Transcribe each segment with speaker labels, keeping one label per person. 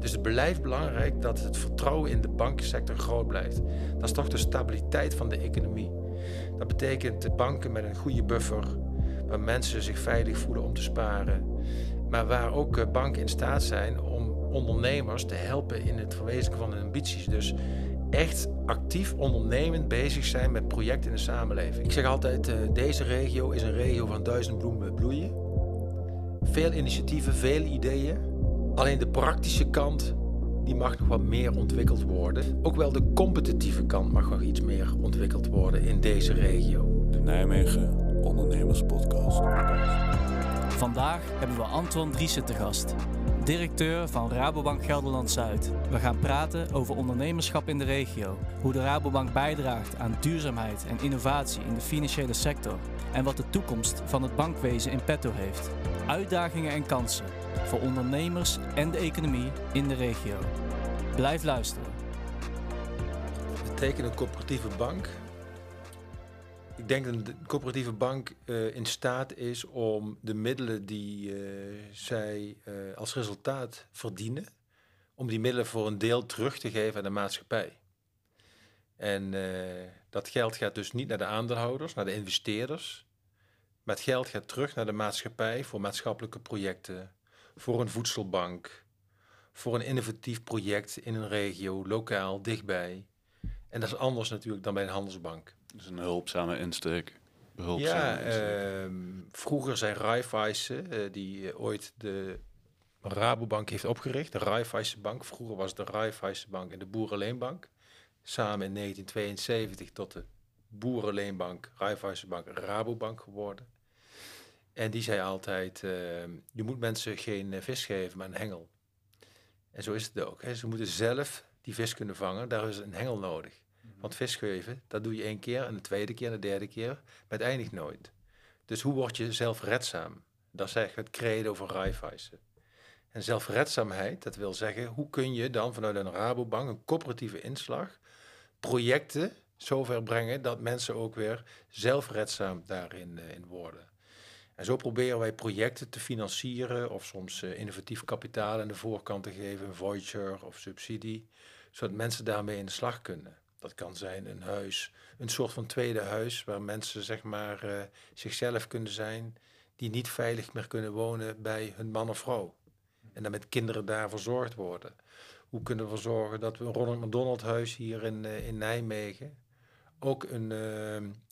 Speaker 1: Dus het blijft belangrijk dat het vertrouwen in de bankensector groot blijft. Dat is toch de stabiliteit van de economie. Dat betekent banken met een goede buffer, waar mensen zich veilig voelen om te sparen. Maar waar ook eh, banken in staat zijn om ondernemers te helpen in het verwezenlijken van hun ambities. Dus echt actief ondernemend bezig zijn met projecten in de samenleving. Ik zeg altijd, uh, deze regio is een regio van duizend bloemen bloeien. Veel initiatieven, veel ideeën. Alleen de praktische kant, die mag nog wat meer ontwikkeld worden. Ook wel de competitieve kant mag nog iets meer ontwikkeld worden in deze regio.
Speaker 2: De Nijmegen Ondernemers Podcast.
Speaker 3: Vandaag hebben we Anton Driessen te gast directeur van Rabobank Gelderland Zuid. We gaan praten over ondernemerschap in de regio, hoe de Rabobank bijdraagt aan duurzaamheid en innovatie in de financiële sector en wat de toekomst van het bankwezen in petto heeft. Uitdagingen en kansen voor ondernemers en de economie in de regio. Blijf luisteren.
Speaker 1: We tekenen een coöperatieve bank ik denk dat een coöperatieve bank uh, in staat is om de middelen die uh, zij uh, als resultaat verdienen, om die middelen voor een deel terug te geven aan de maatschappij. En dat geld gaat dus niet naar de aandeelhouders, naar de investeerders, maar het geld gaat terug naar de maatschappij voor maatschappelijke projecten, voor een voedselbank, voor een innovatief project in een regio, lokaal, dichtbij. En dat is anders natuurlijk dan bij een handelsbank.
Speaker 2: Dus een hulpzame insteek.
Speaker 1: ja, uh, vroeger zei Raiffeisen, uh, die uh, ooit de Rabobank heeft opgericht, de Raiffeisen Bank. Vroeger was de Raiffeisen Bank en de Boerenleenbank. Samen in 1972 tot de Boerenleenbank, Raiffeisen Bank, Rabobank geworden. En die zei altijd, ehm, je moet mensen geen eh, vis geven, maar een hengel. En zo is het ook. Hè. Ze moeten zelf die vis kunnen vangen, daar is een hengel nodig. Want vis geven, dat doe je één keer en de tweede keer en de derde keer, maar het eindigt nooit. Dus hoe word je zelfredzaam? Dat is eigenlijk het credo van Raiffeisen. En zelfredzaamheid, dat wil zeggen, hoe kun je dan vanuit een Rabobank, een coöperatieve inslag, projecten zover brengen dat mensen ook weer zelfredzaam daarin uh, in worden. En zo proberen wij projecten te financieren of soms uh, innovatief kapitaal aan de voorkant te geven, een voucher of subsidie, zodat mensen daarmee in de slag kunnen. Dat kan zijn een huis, een soort van tweede huis waar mensen zeg maar uh, zichzelf kunnen zijn, die niet veilig meer kunnen wonen bij hun man of vrouw. En dan met kinderen daar verzorgd worden. Hoe kunnen we ervoor zorgen dat we een Ronald McDonald huis hier in, uh, in Nijmegen ook een,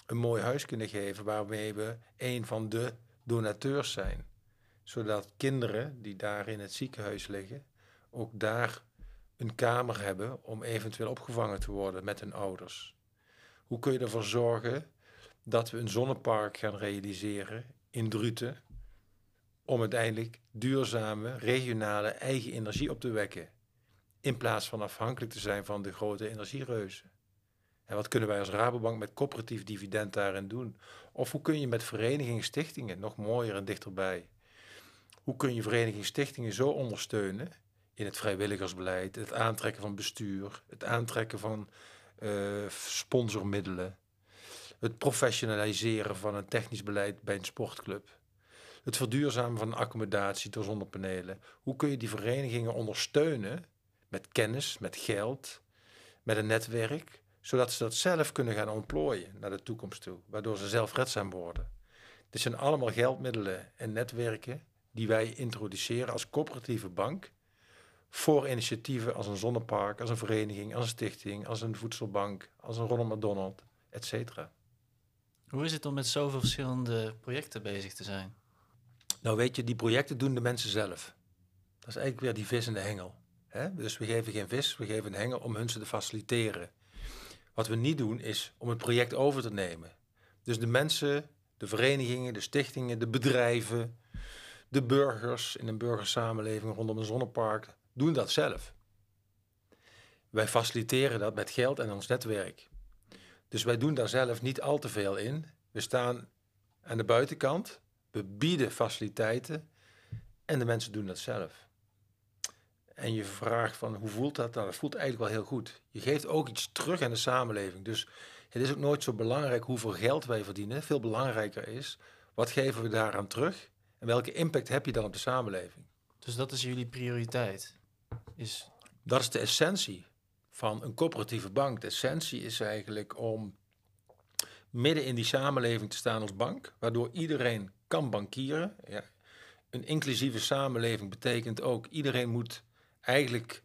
Speaker 1: een mooi huis kunnen geven waarmee we een van de donateurs zijn. Zodat kinderen die daar in het ziekenhuis liggen ook daar een kamer hebben om eventueel opgevangen te worden met hun ouders? Hoe kun je ervoor zorgen dat we een zonnepark gaan realiseren in Druten om uiteindelijk duurzame, regionale eigen energie op te wekken, in plaats van afhankelijk te zijn van de grote energiereuzen? En wat kunnen wij als Rabobank met coöperatief dividend daarin doen? Of hoe kun je met verenigingen, stichtingen, nog mooier en dichterbij, hoe kun je verenigingen, stichtingen zo ondersteunen in het vrijwilligersbeleid, het aantrekken van bestuur, het aantrekken van uh, sponsormiddelen, het professionaliseren van een technisch beleid bij een sportclub, het verduurzamen van accommodatie door zonnepanelen. Hoe kun je die verenigingen ondersteunen met kennis, met geld, met een netwerk, zodat ze dat zelf kunnen gaan ontplooien naar de toekomst toe, waardoor ze zelfredzaam worden. Dit zijn allemaal geldmiddelen en netwerken die wij introduceren als coöperatieve bank voor initiatieven als een zonnepark, als een vereniging, als een stichting, als een voedselbank, als een Ronald McDonald, et cetera.
Speaker 3: Hoe is het om met zoveel verschillende projecten bezig te zijn?
Speaker 1: Nou weet je, die projecten doen de mensen zelf. Dat is eigenlijk weer die vis in de hengel. Hè? Dus we geven geen vis, we geven een hengel om hun ze te faciliteren. Wat we niet doen is om het project over te nemen. Dus de mensen, de verenigingen, de stichtingen, de bedrijven, de burgers in een burgersamenleving rondom een zonnepark, doen dat zelf. Wij faciliteren dat met geld en ons netwerk. Dus wij doen daar zelf niet al te veel in. We staan aan de buitenkant, we bieden faciliteiten en de mensen doen dat zelf. En je vraagt van hoe voelt dat? Nou, dat voelt eigenlijk wel heel goed. Je geeft ook iets terug aan de samenleving. Dus het is ook nooit zo belangrijk hoeveel geld wij verdienen. Veel belangrijker is, wat geven we daaraan terug? En welke impact heb je dan op de samenleving?
Speaker 3: Dus dat is jullie prioriteit? is...
Speaker 1: Dat is de essentie van een coöperatieve bank. De essentie is eigenlijk om midden in die samenleving te staan als bank, waardoor iedereen kan bankieren. Ja. Een inclusieve samenleving betekent ook iedereen moet eigenlijk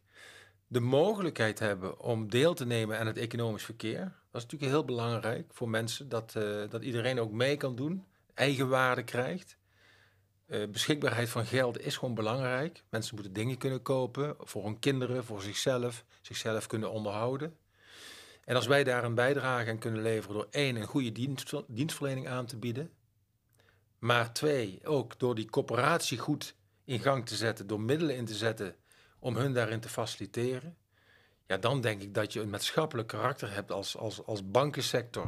Speaker 1: de mogelijkheid hebben om deel te nemen aan het economisch verkeer. Dat is natuurlijk heel belangrijk voor mensen, dat, eh, dat iedereen ook mee kan doen, eigenwaarde krijgt. Uh, beschikbaarheid van geld is gewoon belangrijk. Mensen moeten dingen kunnen kopen voor hun kinderen, voor zichzelf, zichzelf kunnen onderhouden. En als wij daar een bijdrage aan kunnen leveren door één, een goede dienst, dienstverlening aan te bieden. Maar twee, ook door die coöperatie goed in gang te zetten, door middelen in te zetten om hun daarin te faciliteren. Ja, dan denk ik dat je een maatschappelijk karakter hebt als, als, als bankensector.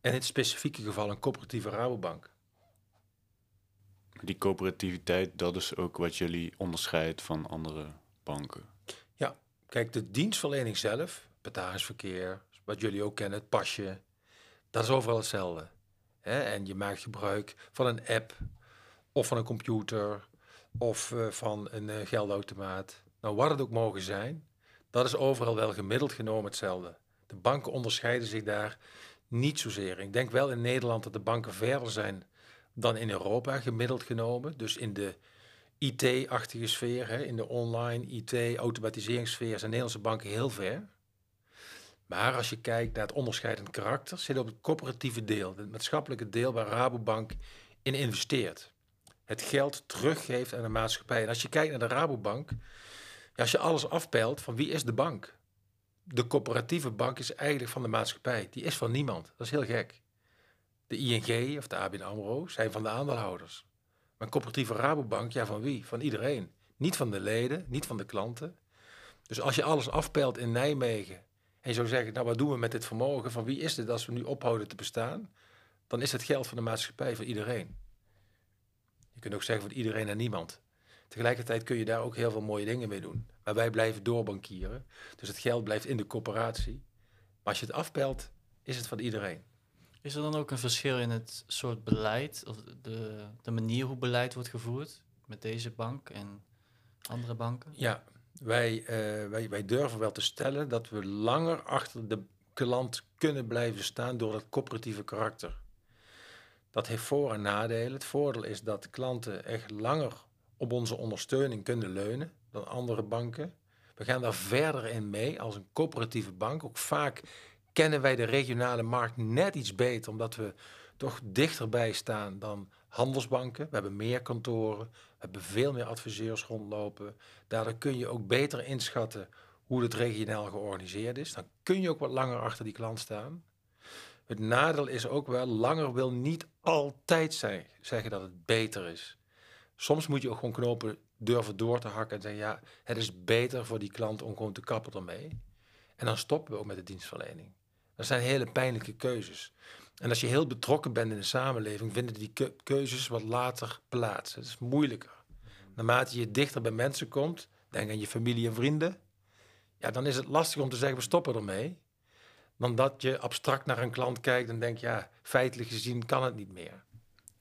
Speaker 1: En in het specifieke geval een coöperatieve Rabobank.
Speaker 2: Die coöperativiteit, dat is ook wat jullie onderscheidt van andere banken.
Speaker 1: Ja, kijk, de dienstverlening zelf, betalingsverkeer, wat jullie ook kennen, het pasje, dat is overal hetzelfde. En je maakt gebruik van een app of van een computer of uh, van een uh, geldautomaat. Nou, wat het ook mogen zijn, dat is overal wel gemiddeld genomen hetzelfde. De banken onderscheiden zich daar niet zozeer. Ik denk wel in Nederland dat de banken verder zijn dan in Europa, gemiddeld genomen. Dus in de IT-achtige sfeer, hè, in de online IT-automatiseringssfeer zijn Nederlandse banken heel ver. Maar als je kijkt naar het onderscheidend karakter, zit op het coöperatieve deel, het maatschappelijke deel waar Rabobank in investeert. Het geld teruggeeft aan de maatschappij. En als je kijkt naar de Rabobank, als je alles afpeilt van wie is de bank? De coöperatieve bank is eigenlijk van de maatschappij. Die is van niemand. Dat is heel gek. De ING of de ABN AMRO zijn van de aandeelhouders. Maar een coöperatieve Rabobank, ja, van wie? Van iedereen. Niet van de leden, niet van de klanten. Dus als je alles afpeilt in Nijmegen en je zou zeggen, nou wat doen we met dit vermogen? Van wie is dit als we nu ophouden te bestaan? Dan is het geld van de maatschappij voor iedereen. Je kunt ook zeggen voor iedereen en niemand. Tegelijkertijd kun je daar ook heel veel mooie dingen mee doen. Maar wij blijven doorbankieren. Dus het geld blijft in de coöperatie. Maar als je het afpelt, is het van iedereen.
Speaker 3: Is er dan ook een verschil in het soort beleid, of de, de manier hoe beleid wordt gevoerd met deze bank en andere banken?
Speaker 1: Ja, wij, uh, wij, wij durven wel te stellen dat we langer achter de klant kunnen blijven staan door dat coöperatieve karakter. Dat heeft voor- en nadelen. Het voordeel is dat klanten echt langer op onze ondersteuning kunnen leunen dan andere banken. We gaan daar verder in mee als een coöperatieve bank. Ook vaak kennen wij de regionale markt net iets beter, omdat we toch dichterbij staan dan handelsbanken. We hebben meer kantoren, we hebben veel meer adviseurs rondlopen. Daardoor kun je ook beter inschatten hoe het regionaal georganiseerd is. Dan kun je ook wat langer achter die klant staan. Het nadeel is ook wel, langer wil niet altijd zijn, zeggen dat het beter is. Soms moet je ook gewoon knopen durven door te hakken en zeggen, ja, het is beter voor die klant om gewoon te kappen ermee. En dan stoppen we ook met de dienstverlening. Dat zijn hele pijnlijke keuzes. En als je heel betrokken bent in de samenleving, vinden die keuzes wat later plaats. Het is moeilijker. Naarmate je dichter bij mensen komt, denk aan je familie en vrienden, ja, dan is het lastig om te zeggen, we stoppen ermee. Dan dat je abstract naar een klant kijkt en denkt, ja, feitelijk gezien kan het niet meer.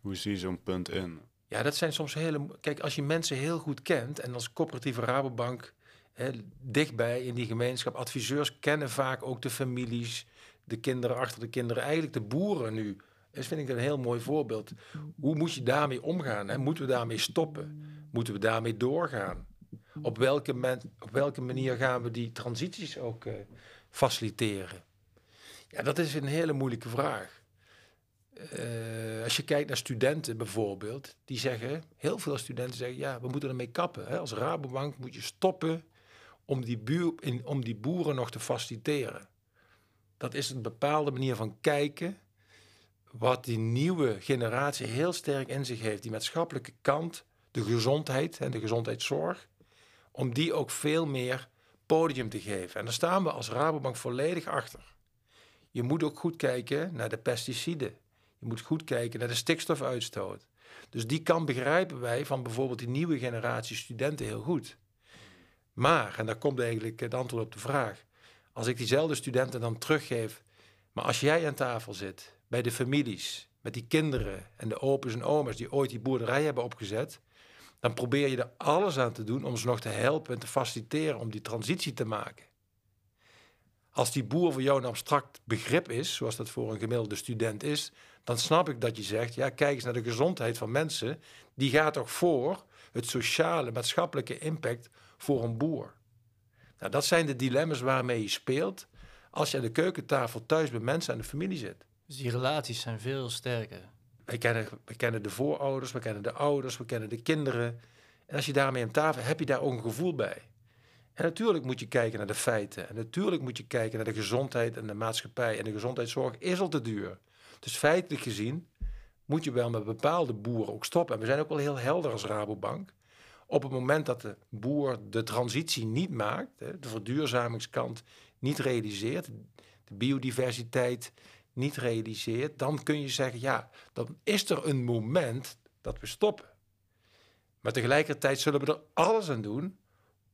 Speaker 2: Hoe zie je zo'n punt in?
Speaker 1: Ja, dat zijn soms hele... Kijk, als je mensen heel goed kent en als coöperatieve Rabobank hè, dichtbij in die gemeenschap, adviseurs kennen vaak ook de families, de kinderen achter de kinderen, eigenlijk de boeren nu. Dat vind ik een heel mooi voorbeeld. Hoe moet je daarmee omgaan? Hè? Moeten we daarmee stoppen? Moeten we daarmee doorgaan? Op welke, op welke manier gaan we die transities ook uh, faciliteren? Ja, dat is een hele moeilijke vraag. Uh, als je kijkt naar studenten bijvoorbeeld, die zeggen, heel veel studenten zeggen, ja, we moeten ermee kappen. Hè? Als Rabobank moet je stoppen om die, buur, om die boeren nog te faciliteren. Dat is een bepaalde manier van kijken, wat die nieuwe generatie heel sterk in zich heeft. Die maatschappelijke kant, de gezondheid en de gezondheidszorg, om die ook veel meer podium te geven. En daar staan we als Rabobank volledig achter. Je moet ook goed kijken naar de pesticiden. Je moet goed kijken naar de stikstofuitstoot. Dus die kan begrijpen wij van bijvoorbeeld die nieuwe generatie studenten heel goed. Maar, en daar komt eigenlijk het antwoord op de vraag. Als ik diezelfde studenten dan teruggeef, maar als jij aan tafel zit, bij de families, met die kinderen en de opa's en oma's die ooit die boerderij hebben opgezet, dan probeer je er alles aan te doen om ze nog te helpen en te faciliteren om die transitie te maken. Als die boer voor jou een abstract begrip is, zoals dat voor een gemiddelde student is, dan snap ik dat je zegt, ja, kijk eens naar de gezondheid van mensen. Die gaat toch voor het sociale, maatschappelijke impact voor een boer. Nou, dat zijn de dilemma's waarmee je speelt als je aan de keukentafel thuis bij mensen en de familie zit.
Speaker 3: Dus die relaties zijn veel sterker.
Speaker 1: Wij kennen, we kennen de voorouders, we kennen de ouders, we kennen de kinderen. En als je daarmee aan tafel heb je daar ook een gevoel bij. En natuurlijk moet je kijken naar de feiten. En natuurlijk moet je kijken naar de gezondheid en de maatschappij. En de gezondheidszorg is al te duur. Dus feitelijk gezien moet je wel met bepaalde boeren ook stoppen. En we zijn ook wel heel helder als Rabobank. Op het moment dat de boer de transitie niet maakt, de verduurzamingskant niet realiseert, de biodiversiteit niet realiseert, dan kun je zeggen, ja, dan is er een moment dat we stoppen. Maar tegelijkertijd zullen we er alles aan doen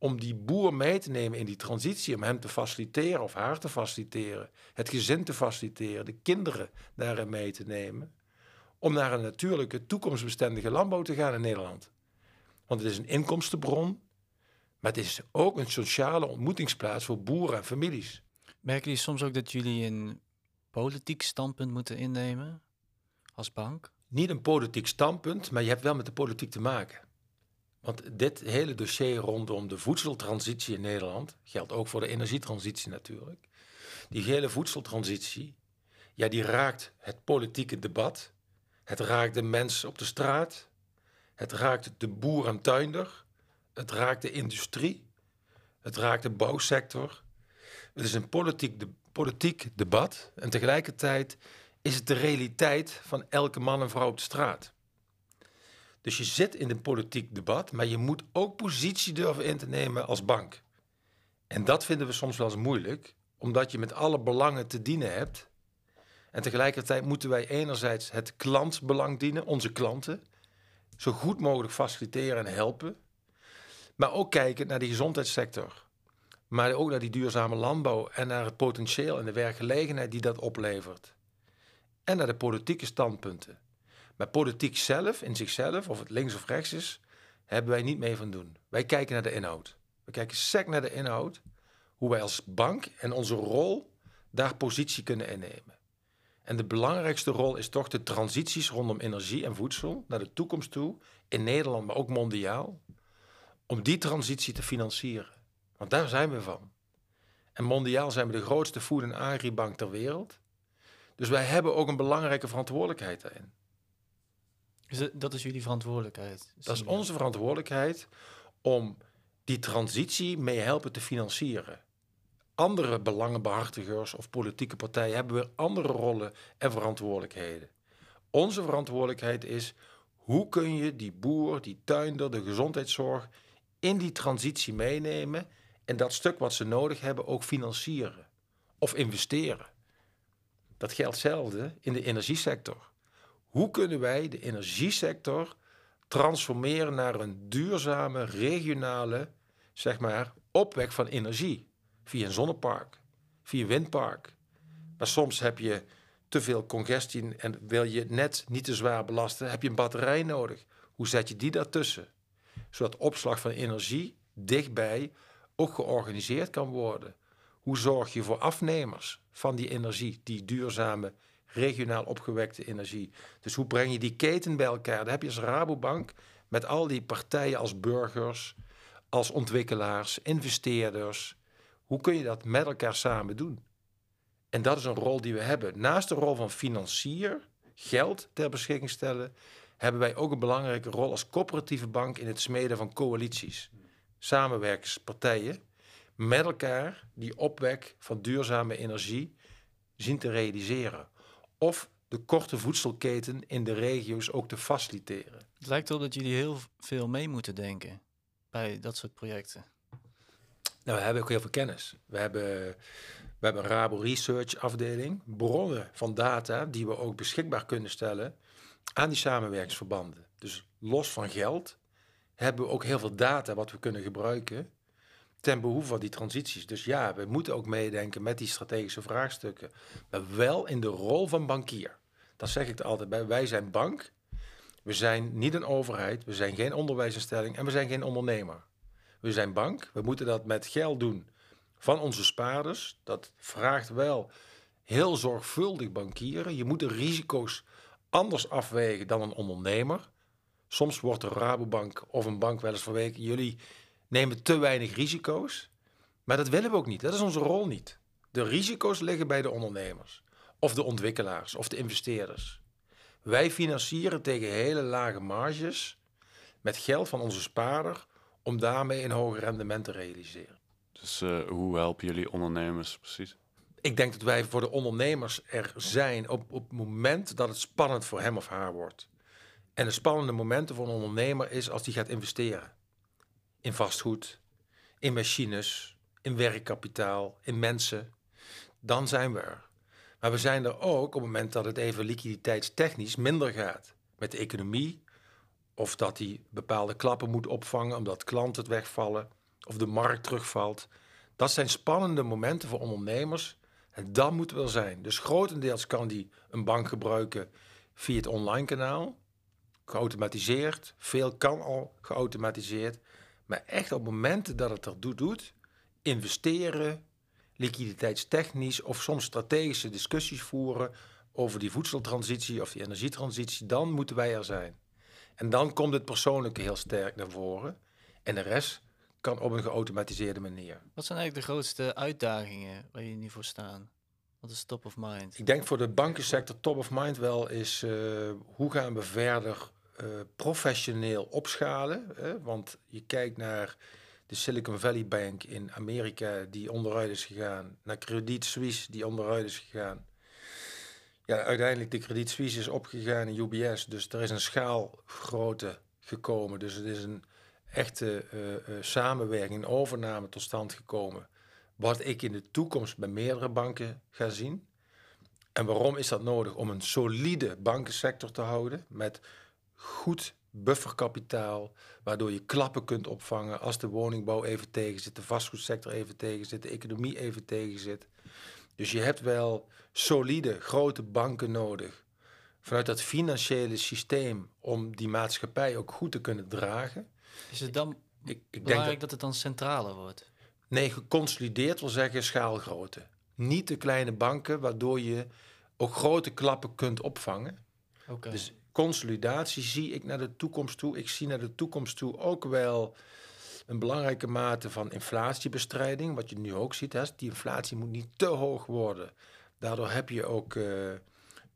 Speaker 1: om die boer mee te nemen in die transitie, om hem te faciliteren of haar te faciliteren, het gezin te faciliteren, de kinderen daarin mee te nemen, om naar een natuurlijke, toekomstbestendige landbouw te gaan in Nederland. Want het is een inkomstenbron, maar het is ook een sociale ontmoetingsplaats voor boeren en families.
Speaker 3: Merken jullie soms ook dat jullie een politiek standpunt moeten innemen als bank?
Speaker 1: Niet een politiek standpunt, maar je hebt wel met de politiek te maken. Want dit hele dossier rondom de voedseltransitie in Nederland geldt ook voor de energietransitie natuurlijk. Die hele voedseltransitie, ja, die raakt het politieke debat. Het raakt de mens op de straat. Het raakt de boer en tuinder. Het raakt de industrie. Het raakt de bouwsector. Het is een politiek, de, politiek debat. En tegelijkertijd is het de realiteit van elke man en vrouw op de straat. Dus je zit in een politiek debat, maar je moet ook positie durven in te nemen als bank. En dat vinden we soms wel eens moeilijk, omdat je met alle belangen te dienen hebt. En tegelijkertijd moeten wij enerzijds het klantbelang dienen, onze klanten, zo goed mogelijk faciliteren en helpen. Maar ook kijken naar die gezondheidssector. Maar ook naar die duurzame landbouw en naar het potentieel en de werkgelegenheid die dat oplevert. En naar de politieke standpunten. Maar politiek zelf, in zichzelf, of het links of rechts is, hebben wij niet mee van doen. Wij kijken naar de inhoud. We kijken sec naar de inhoud, hoe wij als bank en onze rol daar positie kunnen innemen. En de belangrijkste rol is toch de transities rondom energie en voedsel naar de toekomst toe, in Nederland, maar ook mondiaal, om die transitie te financieren. Want daar zijn we van. En mondiaal zijn we de grootste food- en agribank ter wereld. Dus wij hebben ook een belangrijke verantwoordelijkheid daarin.
Speaker 3: Dus dat is jullie verantwoordelijkheid?
Speaker 1: Dat is onze verantwoordelijkheid om die transitie mee helpen te financieren. Andere belangenbehartigers of politieke partijen hebben weer andere rollen en verantwoordelijkheden. Onze verantwoordelijkheid is hoe kun je die boer, die tuinder, de gezondheidszorg in die transitie meenemen en dat stuk wat ze nodig hebben ook financieren of investeren. Dat geldt hetzelfde in de energiesector. Hoe kunnen wij de energiesector transformeren naar een duurzame, regionale, zeg maar, opwek van energie? Via een zonnepark, via een windpark. Maar soms heb je te veel congestie en wil je net niet te zwaar belasten, heb je een batterij nodig. Hoe zet je die daartussen? Zodat opslag van energie dichtbij ook georganiseerd kan worden. Hoe zorg je voor afnemers van die energie, die duurzame regionaal opgewekte energie. Dus hoe breng je die keten bij elkaar? Dan heb je als Rabobank met al die partijen als burgers, als ontwikkelaars, investeerders. Hoe kun je dat met elkaar samen doen? En dat is een rol die we hebben. Naast de rol van financier, geld ter beschikking stellen, hebben wij ook een belangrijke rol als coöperatieve bank in het smeden van coalities. Samenwerkingspartijen met elkaar die opwek van duurzame energie zien te realiseren of de korte voedselketen in de regio's ook te faciliteren.
Speaker 3: Het lijkt wel dat jullie heel veel mee moeten denken bij dat soort projecten.
Speaker 1: Nou, we hebben ook heel veel kennis. We hebben, we hebben een Rabo Research afdeling, bronnen van data die we ook beschikbaar kunnen stellen aan die samenwerkingsverbanden. Dus los van geld hebben we ook heel veel data wat we kunnen gebruiken ten behoeve van die transities. Dus ja, we moeten ook meedenken met die strategische vraagstukken. Maar wel in de rol van bankier. Dat zeg ik er altijd bij. Wij zijn bank. We zijn niet een overheid, we zijn geen onderwijsinstelling en we zijn geen ondernemer. We zijn bank, we moeten dat met geld doen van onze spaarders. Dat vraagt wel heel zorgvuldig bankieren. Je moet de risico's anders afwegen dan een ondernemer. Soms wordt de Rabobank of een bank wel eens verweken. Jullie nemen te weinig risico's. Maar dat willen we ook niet. Dat is onze rol niet. De risico's liggen bij de ondernemers. Of de ontwikkelaars of de investeerders. Wij financieren tegen hele lage marges met geld van onze spaarder om daarmee een hoger rendement te realiseren.
Speaker 2: Dus uh, hoe helpen jullie ondernemers precies?
Speaker 1: Ik denk dat wij voor de ondernemers er zijn op, op het moment dat het spannend voor hem of haar wordt. En de spannende momenten voor een ondernemer is als die gaat investeren. In vastgoed, in machines, in werkkapitaal, in mensen. Dan zijn we er. Maar we zijn er ook op het moment dat het even liquiditeitstechnisch minder gaat. Met de economie. Of dat die bepaalde klappen moet opvangen omdat klanten het wegvallen. Of de markt terugvalt. Dat zijn spannende momenten voor ondernemers. En dat moet wel zijn. Dus grotendeels kan die een bank gebruiken via het online kanaal. Geautomatiseerd. Veel kan al geautomatiseerd. Maar echt op momenten dat het er doet, doet investeren, liquiditeitstechnisch of soms strategische discussies voeren over die voedseltransitie of die energietransitie, dan moeten wij er zijn. En dan komt het persoonlijke heel sterk naar voren. En de rest kan op een geautomatiseerde manier.
Speaker 3: Wat zijn eigenlijk de grootste uitdagingen waar je nu voor staan? Wat is top of mind?
Speaker 1: Ik denk voor de bankensector top of mind wel is uh, hoe gaan we verder uh, professioneel opschalen. Hè? Want je kijkt naar de Silicon Valley Bank in Amerika die onderuit is gegaan, naar Credit Suisse die onderuit is gegaan. Ja, uiteindelijk de Credit Suisse is opgegaan in UBS, dus er is een schaalgrootte gekomen. Dus het is een echte uh, uh, samenwerking, overname tot stand gekomen. Wat ik in de toekomst bij meerdere banken ga zien. En waarom is dat nodig? Om een solide bankensector te houden met goed bufferkapitaal, waardoor je klappen kunt opvangen als de woningbouw even tegen zit, de vastgoedsector even tegen zit, de economie even tegen zit. Dus je hebt wel solide, grote banken nodig vanuit dat financiële systeem om die maatschappij ook goed te kunnen dragen.
Speaker 3: Is het dan ik, ik belangrijk denk dat, dat het dan centraler wordt?
Speaker 1: Nee, geconsolideerd wil zeggen schaalgrootte. Niet de kleine banken, waardoor je ook grote klappen kunt opvangen. Okay. Dus consolidatie zie ik naar de toekomst toe. Ik zie naar de toekomst toe ook wel een belangrijke mate van inflatiebestrijding. Wat je nu ook ziet, hè, die inflatie moet niet te hoog worden. Daardoor heb je ook uh,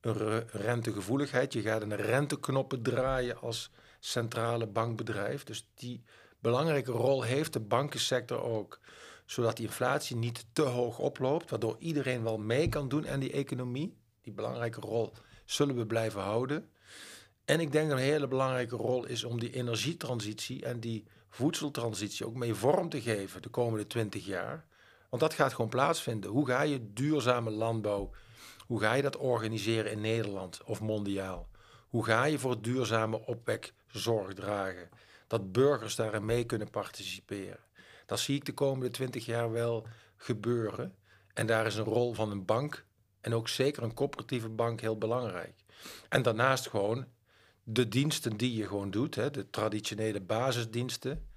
Speaker 1: een rentegevoeligheid. Je gaat een renteknoppen draaien als centrale bankbedrijf. Dus die belangrijke rol heeft de bankensector ook. Zodat die inflatie niet te hoog oploopt. Waardoor iedereen wel mee kan doen aan die economie. Die belangrijke rol zullen we blijven houden. En ik denk dat een hele belangrijke rol is om die energietransitie en die voedseltransitie ook mee vorm te geven de komende twintig jaar. Want dat gaat gewoon plaatsvinden. Hoe ga je duurzame landbouw, hoe ga je dat organiseren in Nederland of mondiaal? Hoe ga je voor duurzame opwek zorg dragen? Dat burgers daarin mee kunnen participeren. Dat zie ik de komende twintig jaar wel gebeuren. En daar is een rol van een bank en ook zeker een coöperatieve bank heel belangrijk. En daarnaast gewoon de diensten die je gewoon doet, hè, de traditionele basisdiensten,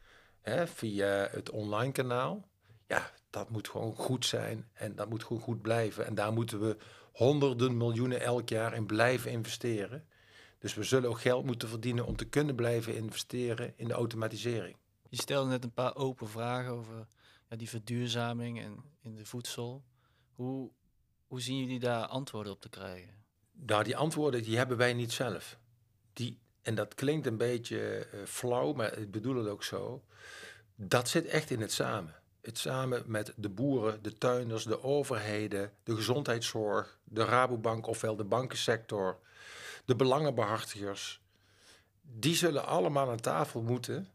Speaker 1: hè, via het online kanaal, ja, dat moet gewoon goed zijn en dat moet gewoon goed blijven. En daar moeten we honderden miljoenen elk jaar in blijven investeren. Dus we zullen ook geld moeten verdienen om te kunnen blijven investeren in de automatisering.
Speaker 3: Je stelde net een paar open vragen over ja, die verduurzaming en in de voedsel. Hoe, hoe zien jullie daar antwoorden op te krijgen?
Speaker 1: Nou, die antwoorden die hebben wij niet zelf die, en dat klinkt een beetje uh, flauw, maar ik bedoel het ook zo. Dat zit echt in het samen. Het samen met de boeren, de tuinders, de overheden, de gezondheidszorg, de Rabobank ofwel de bankensector, de belangenbehartigers. Die zullen allemaal aan tafel moeten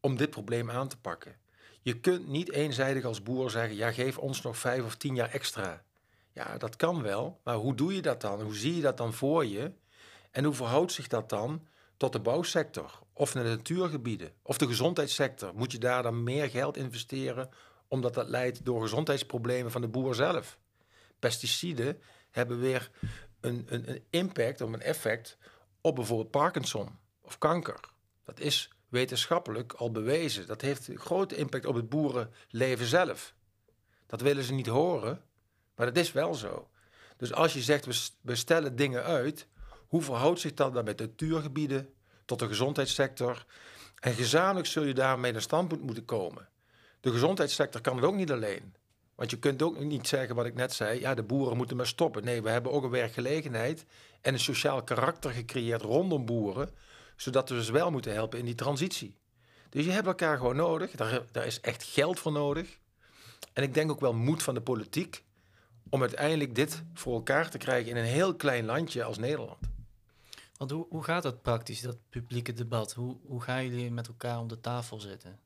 Speaker 1: om dit probleem aan te pakken. Je kunt niet eenzijdig als boer zeggen: ja, geef ons nog vijf of tien jaar extra. Ja, dat kan wel, maar hoe doe je dat dan? Hoe zie je dat dan voor je? En hoe verhoudt zich dat dan tot de bouwsector of de natuurgebieden of de gezondheidssector? Moet je daar dan meer geld investeren omdat dat leidt door gezondheidsproblemen van de boer zelf? Pesticiden hebben weer een, een, een impact of een effect op bijvoorbeeld Parkinson of kanker. Dat is wetenschappelijk al bewezen. Dat heeft een grote impact op het boerenleven zelf. Dat willen ze niet horen, maar dat is wel zo. Dus als je zegt, we stellen dingen uit, hoe verhoudt zich dat dan met natuurgebieden tot de gezondheidssector? En gezamenlijk zul je daarmee een standpunt moeten komen. De gezondheidssector kan het ook niet alleen. Want je kunt ook niet zeggen wat ik net zei, ja, de boeren moeten maar stoppen. Nee, we hebben ook een werkgelegenheid en een sociaal karakter gecreëerd rondom boeren, zodat we ze wel moeten helpen in die transitie. Dus je hebt elkaar gewoon nodig. Daar, daar is echt geld voor nodig. En ik denk ook wel moed van de politiek om uiteindelijk dit voor elkaar te krijgen in een heel klein landje als Nederland.
Speaker 3: Want hoe, hoe gaat dat praktisch, dat publieke debat? Hoe, hoe gaan jullie met elkaar om de tafel zitten?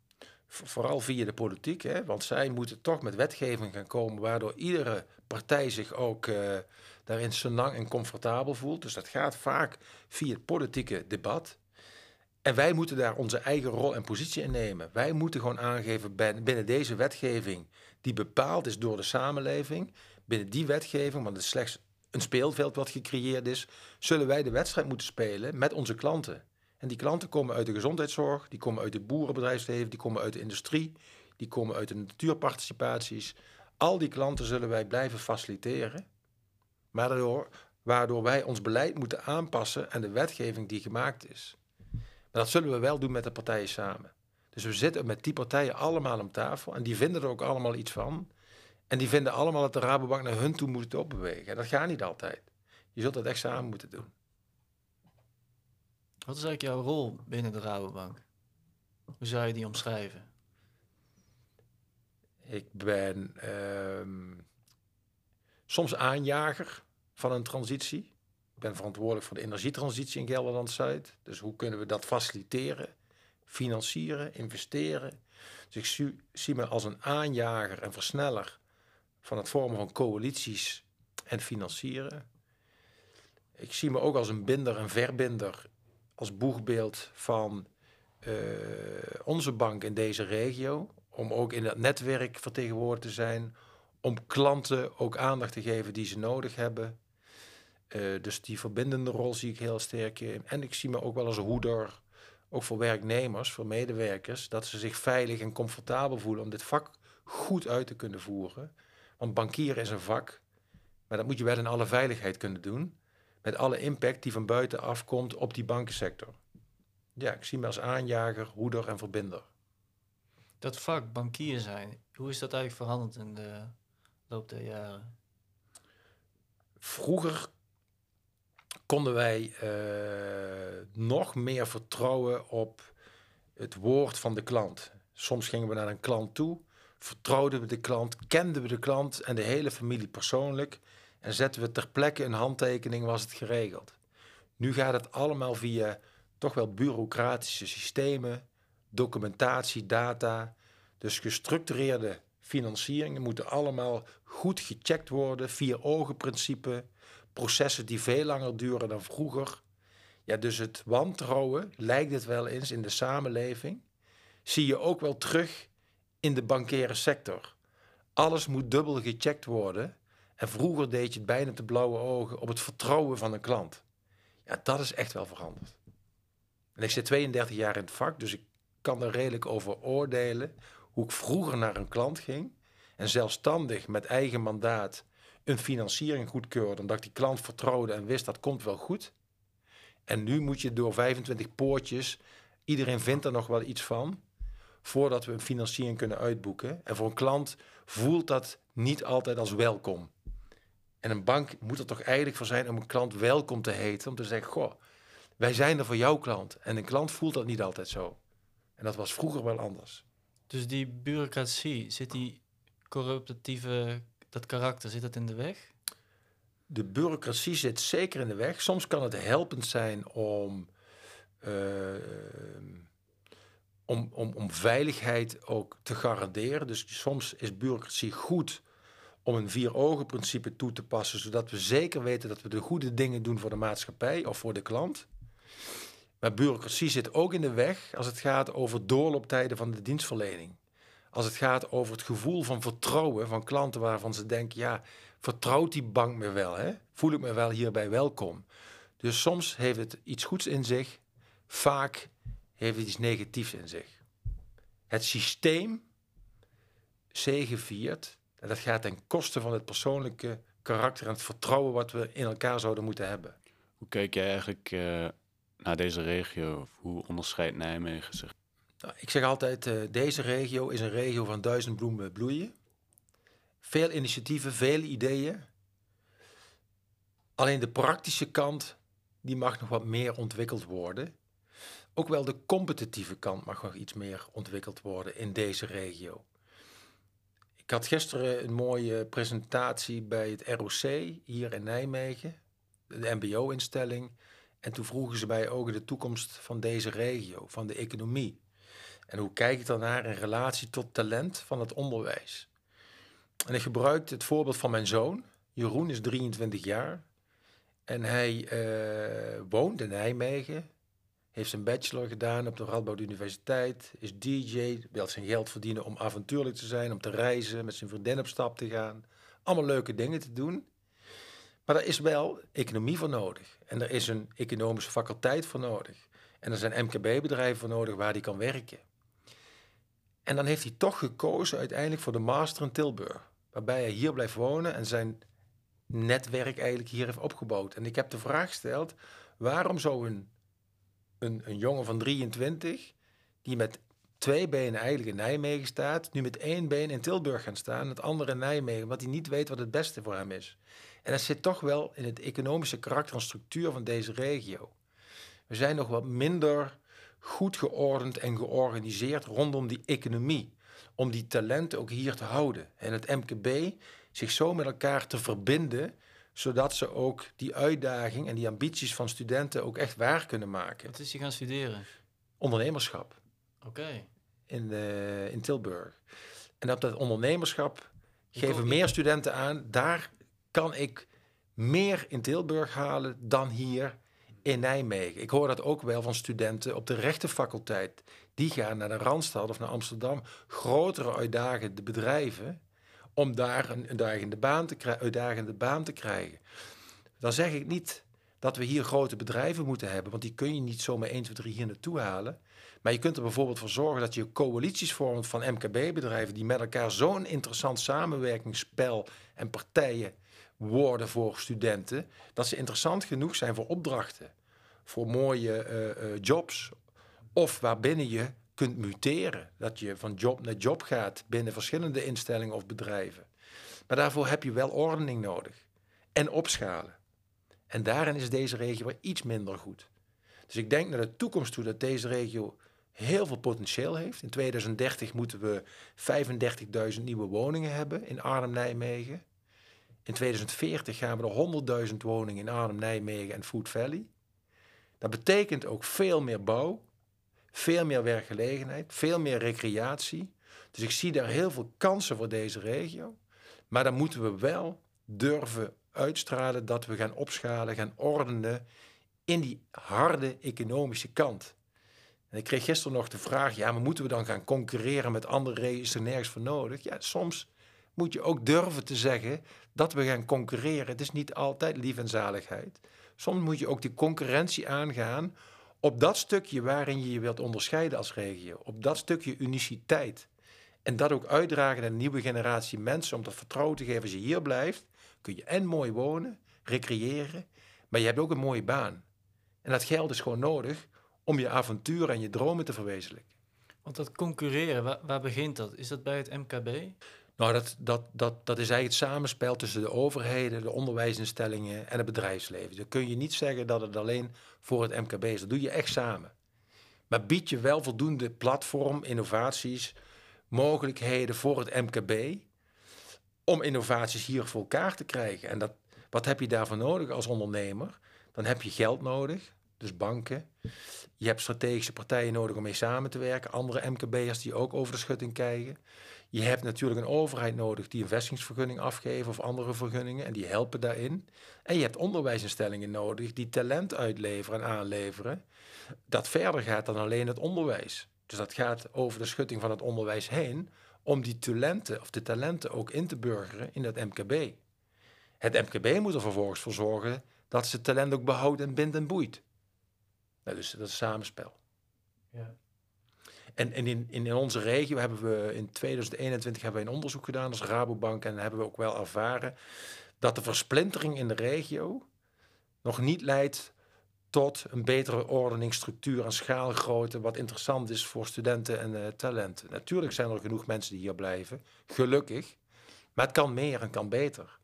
Speaker 1: Vooral via de politiek, hè? want zij moeten toch met wetgeving gaan komen waardoor iedere partij zich ook uh, daarin lang en comfortabel voelt. Dus dat gaat vaak via het politieke debat. En wij moeten daar onze eigen rol en positie in nemen. Wij moeten gewoon aangeven binnen deze wetgeving, die bepaald is door de samenleving, binnen die wetgeving, want het is slechts een speelveld wat gecreëerd is, zullen wij de wedstrijd moeten spelen met onze klanten. En die klanten komen uit de gezondheidszorg, die komen uit de boerenbedrijfsleven, die komen uit de industrie, die komen uit de natuurparticipaties. Al die klanten zullen wij blijven faciliteren, maar waardoor wij ons beleid moeten aanpassen aan de wetgeving die gemaakt is. Maar dat zullen we wel doen met de partijen samen. Dus we zitten met die partijen allemaal om tafel en die vinden er ook allemaal iets van. En die vinden allemaal dat de Rabobank naar hun toe moet opbewegen. Dat gaat niet altijd. Je zult dat echt samen moeten doen.
Speaker 3: Wat is eigenlijk jouw rol binnen de Rabobank? Hoe zou je die omschrijven?
Speaker 1: Ik ben ehm, soms aanjager van een transitie. Ik ben verantwoordelijk voor de energietransitie in Gelderland-Zuid. Dus hoe kunnen we dat faciliteren, financieren, investeren? Dus ik zie, zie me als een aanjager en versneller van het vormen van coalities en financieren. Ik zie me ook als een binder en verbinder, als boegbeeld van uh, onze bank in deze regio. Om ook in dat netwerk vertegenwoordigd te zijn. Om klanten ook aandacht te geven die ze nodig hebben. Uh, dus die verbindende rol zie ik heel sterk in. En ik zie me ook wel als hoeder, ook voor werknemers, voor medewerkers, dat ze zich veilig en comfortabel voelen om dit vak goed uit te kunnen voeren. Want bankieren is een vak, maar dat moet je wel in alle veiligheid kunnen doen. Met alle impact die van buiten afkomt op die bankensector. Ja, ik zie me als aanjager, hoeder en verbinder.
Speaker 3: Dat vak, bankier zijn, hoe is dat eigenlijk veranderd in de loop der jaren?
Speaker 1: Vroeger konden wij uh, nog meer vertrouwen op het woord van de klant. Soms gingen we naar een klant toe vertrouwden we de klant, kenden we de klant en de hele familie persoonlijk en zetten we ter plekke een handtekening, was het geregeld. Nu gaat het allemaal via toch wel bureaucratische systemen, documentatie, data. Dus gestructureerde financieringen moeten allemaal goed gecheckt worden, vier ogen principe, processen die veel langer duren dan vroeger. Ja, dus het wantrouwen, lijkt het wel eens in de samenleving, zie je ook wel terug in de bankaire sector. Alles moet dubbel gecheckt worden. En vroeger deed je het bijna te blauwe ogen op het vertrouwen van een klant. Ja, dat is echt wel veranderd. En ik zit 32 jaar in het vak, dus ik kan er redelijk over oordelen hoe ik vroeger naar een klant ging en zelfstandig met eigen mandaat een financiering goedkeurde, omdat ik die klant vertrouwde en wist dat komt wel goed. En nu moet je door 25 poortjes, iedereen vindt er nog wel iets van voordat we een financiering kunnen uitboeken. En voor een klant voelt dat niet altijd als welkom. En een bank moet er toch eigenlijk voor zijn om een klant welkom te heten. Om te zeggen, goh, wij zijn er voor jouw klant. En een klant voelt dat niet altijd zo. En dat was vroeger wel anders.
Speaker 3: Dus die bureaucratie, zit die corruptieve, dat karakter, zit dat in de weg?
Speaker 1: De bureaucratie zit zeker in de weg. Soms kan het helpend zijn om... Uh, om, om, om veiligheid ook te garanderen. Dus soms is bureaucratie goed om een vier-ogen-principe toe te passen, zodat we zeker weten dat we de goede dingen doen voor de maatschappij of voor de klant. Maar bureaucratie zit ook in de weg als het gaat over doorlooptijden van de dienstverlening. Als het gaat over het gevoel van vertrouwen van klanten waarvan ze denken, ja, vertrouwt die bank me wel? Hè? Voel ik me wel hierbij welkom? Dus soms heeft het iets goeds in zich, vaak heeft iets negatiefs in zich. Het systeem zegeviert en dat gaat ten koste van het persoonlijke karakter en het vertrouwen wat we in elkaar zouden moeten hebben.
Speaker 2: Hoe kijk jij eigenlijk uh, naar deze regio? Hoe onderscheidt Nijmegen zich?
Speaker 1: Nou, ik zeg altijd, uh, deze regio is een regio van duizend bloemen bloeien. Veel initiatieven, veel ideeën. Alleen de praktische kant, die mag nog wat meer ontwikkeld worden. Ook wel de competitieve kant mag nog iets meer ontwikkeld worden in deze regio. Ik had gisteren een mooie presentatie bij het ROC hier in Nijmegen, de MBO-instelling. En toen vroegen ze mij ook de toekomst van deze regio, van de economie. En hoe kijk ik daarnaar in relatie tot talent van het onderwijs? En ik gebruikte het voorbeeld van mijn zoon. Jeroen is 23 jaar. En hij uh, woont in Nijmegen. Heeft zijn bachelor gedaan op de Radboud Universiteit. Is DJ. Wil zijn geld verdienen om avontuurlijk te zijn. Om te reizen. Met zijn vriendin op stap te gaan. Allemaal leuke dingen te doen. Maar er is wel economie voor nodig. En er is een economische faculteit voor nodig. En er zijn MKB-bedrijven voor nodig waar hij kan werken. En dan heeft hij toch gekozen uiteindelijk voor de master in Tilburg. Waarbij hij hier blijft wonen en zijn netwerk eigenlijk hier heeft opgebouwd. En ik heb de vraag gesteld, waarom zou een, een, een jongen van 23, die met twee benen eigenlijk in Nijmegen staat, nu met één been in Tilburg gaan staan, het andere in Nijmegen, omdat hij niet weet wat het beste voor hem is. En dat zit toch wel in het economische karakter en structuur van deze regio. We zijn nog wat minder goed geordend en georganiseerd rondom die economie. Om die talenten ook hier te houden. En het MKB zich zo met elkaar te verbinden, zodat ze ook die uitdaging en die ambities van studenten ook echt waar kunnen maken.
Speaker 3: Wat is hij gaan studeren?
Speaker 1: Ondernemerschap.
Speaker 3: Oké.
Speaker 1: In, uh, in Tilburg. En op dat ondernemerschap geven meer studenten aan, daar kan ik meer in Tilburg halen dan hier in Nijmegen. Ik hoor dat ook wel van studenten op de rechtenfaculteit. Die gaan naar de Randstad of naar Amsterdam. Grotere uitdagende bedrijven. Om daar een uitdagende baan te, uitdagende baan te krijgen. Dan zeg ik niet dat we hier grote bedrijven moeten hebben. Want die kun je niet zomaar 1, 2, 3 hier naartoe halen. Maar je kunt er bijvoorbeeld voor zorgen dat je coalities vormt van MKB-bedrijven. die met elkaar zo'n interessant samenwerkingsspel en partijen worden voor studenten, dat ze interessant genoeg zijn voor opdrachten, voor mooie uh, uh, jobs, of waarbinnen je kunt muteren, dat je van job naar job gaat binnen verschillende instellingen of bedrijven. Maar daarvoor heb je wel ordening nodig en opschalen. En daarin is deze regio iets minder goed. Dus ik denk naar de toekomst toe dat deze regio heel veel potentieel heeft. In 2030 moeten we 35.000 nieuwe woningen hebben in Arnhem-Nijmegen. In 2040 gaan we er 100.000 woningen in Arnhem, Nijmegen en Food Valley. Dat betekent ook veel meer bouw, veel meer werkgelegenheid, veel meer recreatie. Dus ik zie daar heel veel kansen voor deze regio. Maar dan moeten we wel durven uitstralen dat we gaan opschalen, gaan ordenen in die harde economische kant. En ik kreeg gisteren nog de vraag, ja, maar moeten we dan gaan concurreren met andere regio's? Is er nergens voor nodig? Ja, soms moet je ook durven te zeggen dat we gaan concurreren. Het is niet altijd lief en zaligheid. Soms moet je ook die concurrentie aangaan op dat stukje waarin je je wilt onderscheiden als regio. Op dat stukje uniciteit. En dat ook uitdragen naar een nieuwe generatie mensen om dat vertrouwen te geven. Als je hier blijft, kun je en mooi wonen, recreëren, maar je hebt ook een mooie baan. En dat geld is gewoon nodig om je avontuur en je dromen te verwezenlijken.
Speaker 3: Want dat concurreren, waar, waar begint dat? Is dat bij het MKB?
Speaker 1: Nou, dat, dat, dat, dat is eigenlijk het samenspel tussen de overheden, de onderwijsinstellingen en het bedrijfsleven. Dan kun je niet zeggen dat het alleen voor het MKB is. Dat doe je echt samen. Maar bied je wel voldoende platform, innovaties, mogelijkheden voor het MKB om innovaties hier voor elkaar te krijgen. En dat, wat heb je daarvoor nodig als ondernemer? Dan heb je geld nodig, dus banken. Je hebt strategische partijen nodig om mee samen te werken. Andere MKB'ers die ook over de schutting kijken. Je hebt natuurlijk een overheid nodig die een vestigingsvergunning afgeven of andere vergunningen en die helpen daarin. En je hebt onderwijsinstellingen nodig die talent uitleveren en aanleveren. Dat verder gaat dan alleen het onderwijs. Dus dat gaat over de schutting van het onderwijs heen om die talenten of de talenten ook in te burgeren in het MKB. Het MKB moet er vervolgens voor zorgen dat ze talent ook behoudt en bindt en boeit. Nou, dus dat is samenspel.
Speaker 3: Ja.
Speaker 1: En, en in, in, onze regio hebben we in 2021 hebben we een onderzoek gedaan als Rabobank en hebben we ook wel ervaren dat de versplintering in de regio nog niet leidt tot een betere ordening, structuur en schaalgrootte, wat interessant is voor studenten en uh, talenten. Natuurlijk zijn er genoeg mensen die hier blijven, gelukkig, maar het kan meer en kan beter.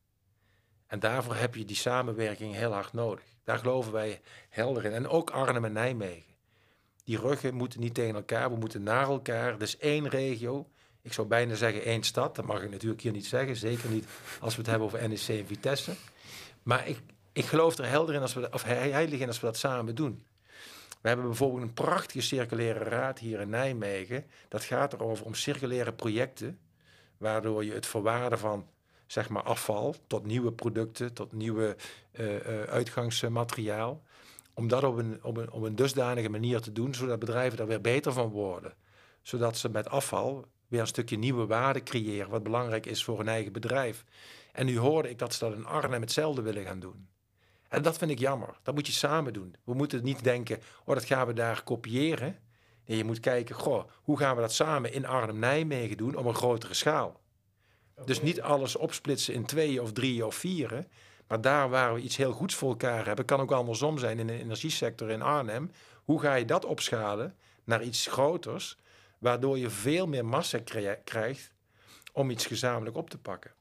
Speaker 1: En daarvoor heb je die samenwerking heel hard nodig. Daar geloven wij helder in. En ook Arnhem en Nijmegen. Die ruggen moeten niet tegen elkaar, we moeten naar elkaar. Dus één regio. Ik zou bijna zeggen één stad. Dat mag ik natuurlijk hier niet zeggen. Zeker niet als we het hebben over NEC en Vitesse. Maar ik, ik geloof er helder in als we, of heilig in als we dat samen doen. We hebben bijvoorbeeld een prachtige circulaire raad hier in Nijmegen. Dat gaat erover om circulaire projecten, waardoor je het verwaarden van zeg maar afval tot nieuwe producten, tot nieuwe uh, uitgangsmateriaal, om dat op een, op, een, op een dusdanige manier te doen, zodat bedrijven daar weer beter van worden. Zodat ze met afval weer een stukje nieuwe waarde creëren, wat belangrijk is voor hun eigen bedrijf. En nu hoorde ik dat ze dat in Arnhem hetzelfde willen gaan doen. En dat vind ik jammer. Dat moet je samen doen. We moeten niet denken, oh, dat gaan we daar kopiëren. Nee, je moet kijken, goh, hoe gaan we dat samen in Arnhem-Nijmegen doen op een grotere schaal. Dus niet alles opsplitsen in twee of drie of vier. Maar daar waar we iets heel goeds voor elkaar hebben, kan ook andersom zijn in de energiesector in Arnhem. Hoe ga je dat opschalen naar iets groters, waardoor je veel meer massa krijgt om iets gezamenlijk op te pakken?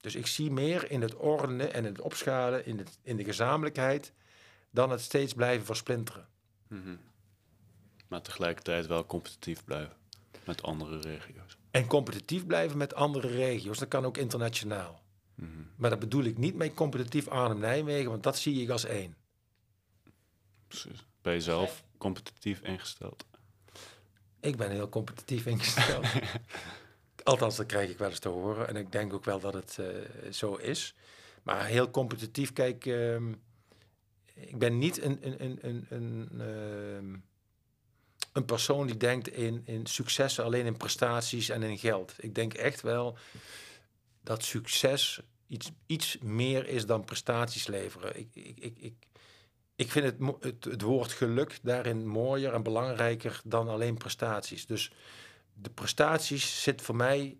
Speaker 1: Dus ik zie meer in het ordenen en het opschalen, in, het, in de gezamenlijkheid, dan het steeds blijven versplinteren.
Speaker 2: Mm Maar tegelijkertijd wel competitief blijven met andere regio's.
Speaker 1: En competitief blijven met andere regio's, dat kan ook internationaal. Maar dat bedoel ik niet met competitief Arnhem-Nijmegen, want dat zie ik als één.
Speaker 2: Precies. Ben je zelf competitief ingesteld?
Speaker 1: Ik ben heel competitief ingesteld. Althans, dat krijg ik wel eens te horen. En ik denk ook wel dat het uh, zo is. Maar heel competitief, kijk, uh, ik ben niet een, een, een, een, een, uh, een persoon die denkt in, in successen alleen in prestaties en in geld. Ik denk echt wel dat succes iets, iets meer is dan prestaties leveren. Ik, ik, ik, ik, ik vind het, het, het woord geluk daarin mooier en belangrijker dan alleen prestaties. Dus de prestaties zit voor mij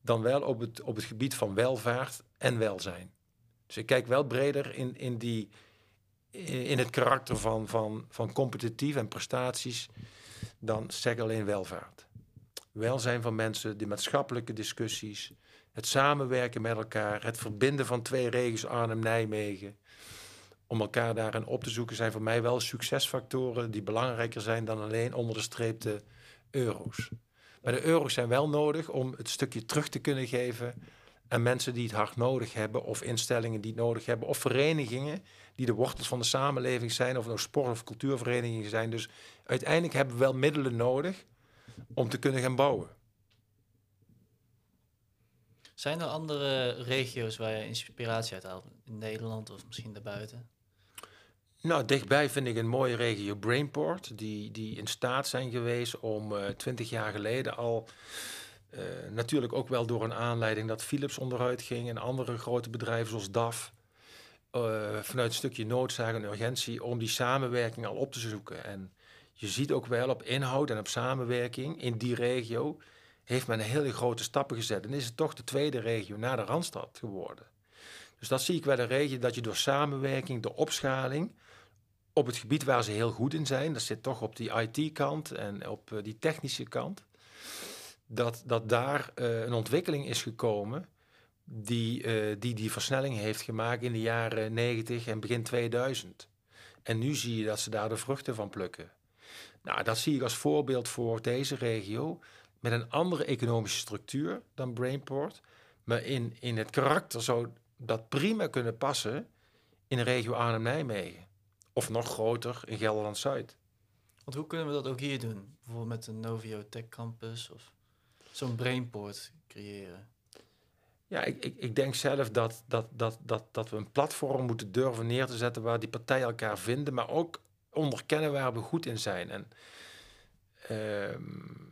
Speaker 1: dan wel op het, op het gebied van welvaart en welzijn. Dus ik kijk wel breder in, in, die, in het karakter van, van, van competitief en prestaties dan zeg alleen welvaart. Welzijn van mensen, de maatschappelijke discussies, het samenwerken met elkaar, het verbinden van twee regio's Arnhem-Nijmegen, om elkaar daarin op te zoeken, zijn voor mij wel succesfactoren die belangrijker zijn dan alleen onder de streep de euro's. Maar de euro's zijn wel nodig om het stukje terug te kunnen geven aan mensen die het hard nodig hebben, of instellingen die het nodig hebben, of verenigingen die de wortels van de samenleving zijn, of nou sport- of cultuurverenigingen zijn. Dus uiteindelijk hebben we wel middelen nodig om te kunnen gaan bouwen.
Speaker 3: Zijn er andere regio's waar je inspiratie uit haalt? In Nederland of misschien daarbuiten?
Speaker 1: Nou, dichtbij vind ik een mooie regio Brainport, die, die in staat zijn geweest om uh, twintig jaar geleden al, uh, natuurlijk ook wel door een aanleiding dat Philips onderuit ging en andere grote bedrijven zoals DAF, uh, vanuit een stukje noodzaak en urgentie, om die samenwerking al op te zoeken. En je ziet ook wel op inhoud en op samenwerking in die regio heeft men hele grote stappen gezet. En is het toch de tweede regio na de Randstad geworden. Dus dat zie ik wel een regio dat je door samenwerking, de opschaling, op het gebied waar ze heel goed in zijn, dat zit toch op die IT-kant en op uh, die technische kant, dat, dat daar uh, een ontwikkeling is gekomen die, uh, die die versnelling heeft gemaakt in de jaren 90 en begin 2000. En nu zie je dat ze daar de vruchten van plukken. Nou, dat zie ik als voorbeeld voor deze regio met een andere economische structuur dan Brainport. Maar in, in het karakter zou dat prima kunnen passen in de regio Arnhem-Nijmegen. Of nog groter in Gelderland-Zuid.
Speaker 3: Want hoe kunnen we dat ook hier doen? Bijvoorbeeld met een Novio Tech Campus of zo'n Brainport creëren?
Speaker 1: Ja, ik, ik, ik denk zelf dat, dat, dat, dat, dat we een platform moeten durven neer te zetten waar die partijen elkaar vinden, maar ook onderkennen waar we goed in zijn. En, um,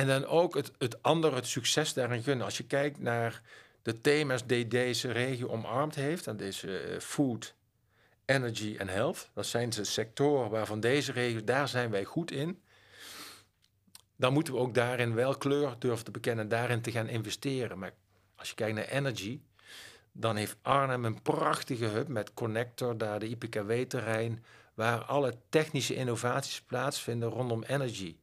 Speaker 1: en dan ook het, het andere, het succes daarin gunnen. Als je kijkt naar de thema's die deze regio omarmd heeft, en deze uh, food, energy en health. Dat zijn de sectoren waarvan deze regio, daar zijn wij goed in. Dan moeten we ook daarin wel kleur durven te bekennen, daarin te gaan investeren. Maar als je kijkt naar energy, dan heeft Arnhem een prachtige hub met connector, daar de IPKW-terrein, waar alle technische innovaties plaatsvinden rondom energy.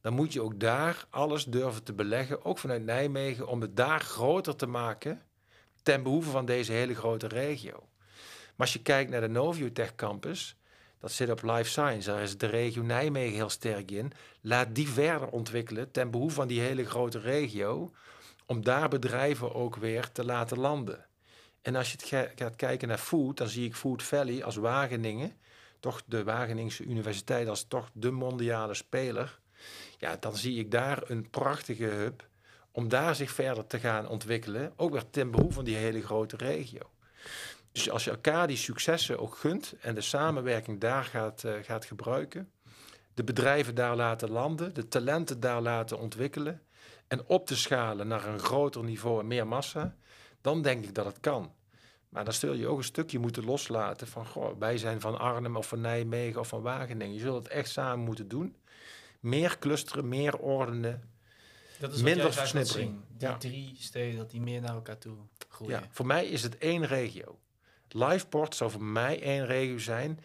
Speaker 1: Dan moet je ook daar alles durven te beleggen, ook vanuit Nijmegen, om het daar groter te maken ten behoeve van deze hele grote regio. Maar als je kijkt naar de Noviotech Campus, dat zit op Life Science, daar is de regio Nijmegen heel sterk in. Laat die verder ontwikkelen ten behoeve van die hele grote regio, om daar bedrijven ook weer te laten landen. En als je gaat kijken naar food, dan zie ik Food Valley als Wageningen, toch de Wageningse Universiteit als toch de mondiale speler. Ja, dan zie ik daar een prachtige hub om daar zich verder te gaan ontwikkelen, ook weer ten behoeve van die hele grote regio. Dus als je elkaar die successen ook gunt en de samenwerking daar gaat, uh, gaat gebruiken, de bedrijven daar laten landen, de talenten daar laten ontwikkelen en op te schalen naar een groter niveau en meer massa, dan denk ik dat het kan. Maar dan zul je ook een stukje moeten loslaten van, goh, wij zijn van Arnhem of van Nijmegen of van Wageningen. Je zult het echt samen moeten doen. Meer clusteren, meer ordenen,
Speaker 3: dat is minder versnippering. Die ja. drie steden, dat die meer naar elkaar toe groeien.
Speaker 1: Ja, voor mij is het één regio. Liveport zou voor mij één regio zijn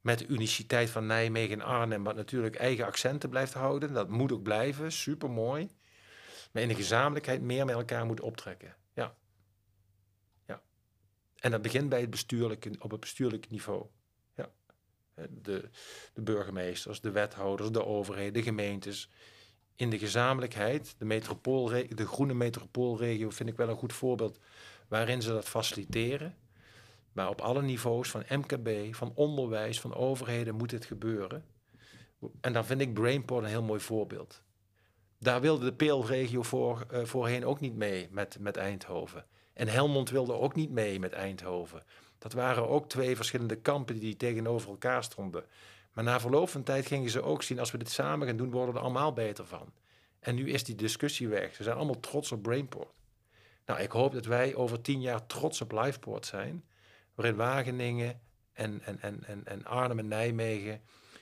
Speaker 1: met de uniciteit van Nijmegen en Arnhem, wat natuurlijk eigen accenten blijft houden. Dat moet ook blijven, super mooi. Maar in de gezamenlijkheid meer met elkaar moet optrekken. Ja. ja. En dat begint bij het bestuurlijke, op het bestuurlijke niveau. De, de burgemeesters, de wethouders, de overheden, de gemeentes. In de gezamenlijkheid, de, de groene metropoolregio vind ik wel een goed voorbeeld waarin ze dat faciliteren. Maar op alle niveaus, van MKB, van onderwijs, van overheden, moet dit gebeuren. En dan vind ik Brainport een heel mooi voorbeeld. Daar wilde de Peelregio voor, uh, voorheen ook niet mee met, met Eindhoven. En Helmond wilde ook niet mee met Eindhoven. Dat waren ook twee verschillende kampen die tegenover elkaar stonden. Maar na verloop van tijd gingen ze ook zien, als we dit samen gaan doen, worden we er allemaal beter van. En nu is die discussie weg. Ze zijn allemaal trots op Brainport. Nou, ik hoop dat wij over tien jaar trots op Liveport zijn waarin Wageningen en, en, en, en, Arnhem en Nijmegen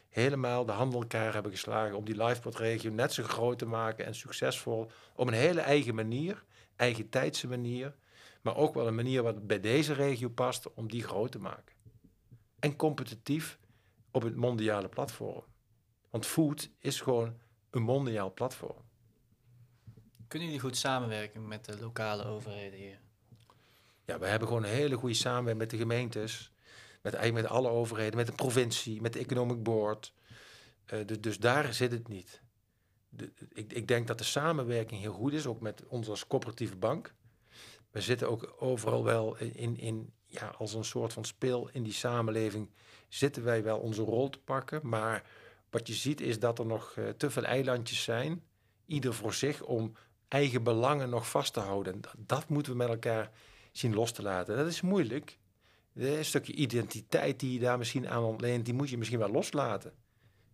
Speaker 1: helemaal de handen elkaar hebben geslagen om die liveport-regio net zo groot te maken en succesvol op een hele eigen manier, eigen tijdse manier, maar ook wel een manier wat bij deze regio past om die groot te maken. En competitief op het mondiale platform. Want food is gewoon een mondiaal platform.
Speaker 3: Kunnen jullie goed samenwerken met de lokale overheden hier?
Speaker 1: Ja, we hebben gewoon een hele goede samenwerking met de gemeentes. Met, eigenlijk met alle overheden, met de provincie, met de Economic Board. Uh, dus daar zit het niet. De, ik, ik, denk dat de samenwerking heel goed is, ook met ons als coöperatieve bank. We zitten ook overal wel in, in, ja, als een soort van speel in die samenleving, zitten wij wel onze rol te pakken. Maar wat je ziet is dat er nog uh, te veel eilandjes zijn, ieder voor zich, om eigen belangen nog vast te houden. Dat, dat moeten we met elkaar zien los te laten. Dat is moeilijk. Een stukje identiteit die je daar misschien aan ontleent, die moet je misschien wel loslaten.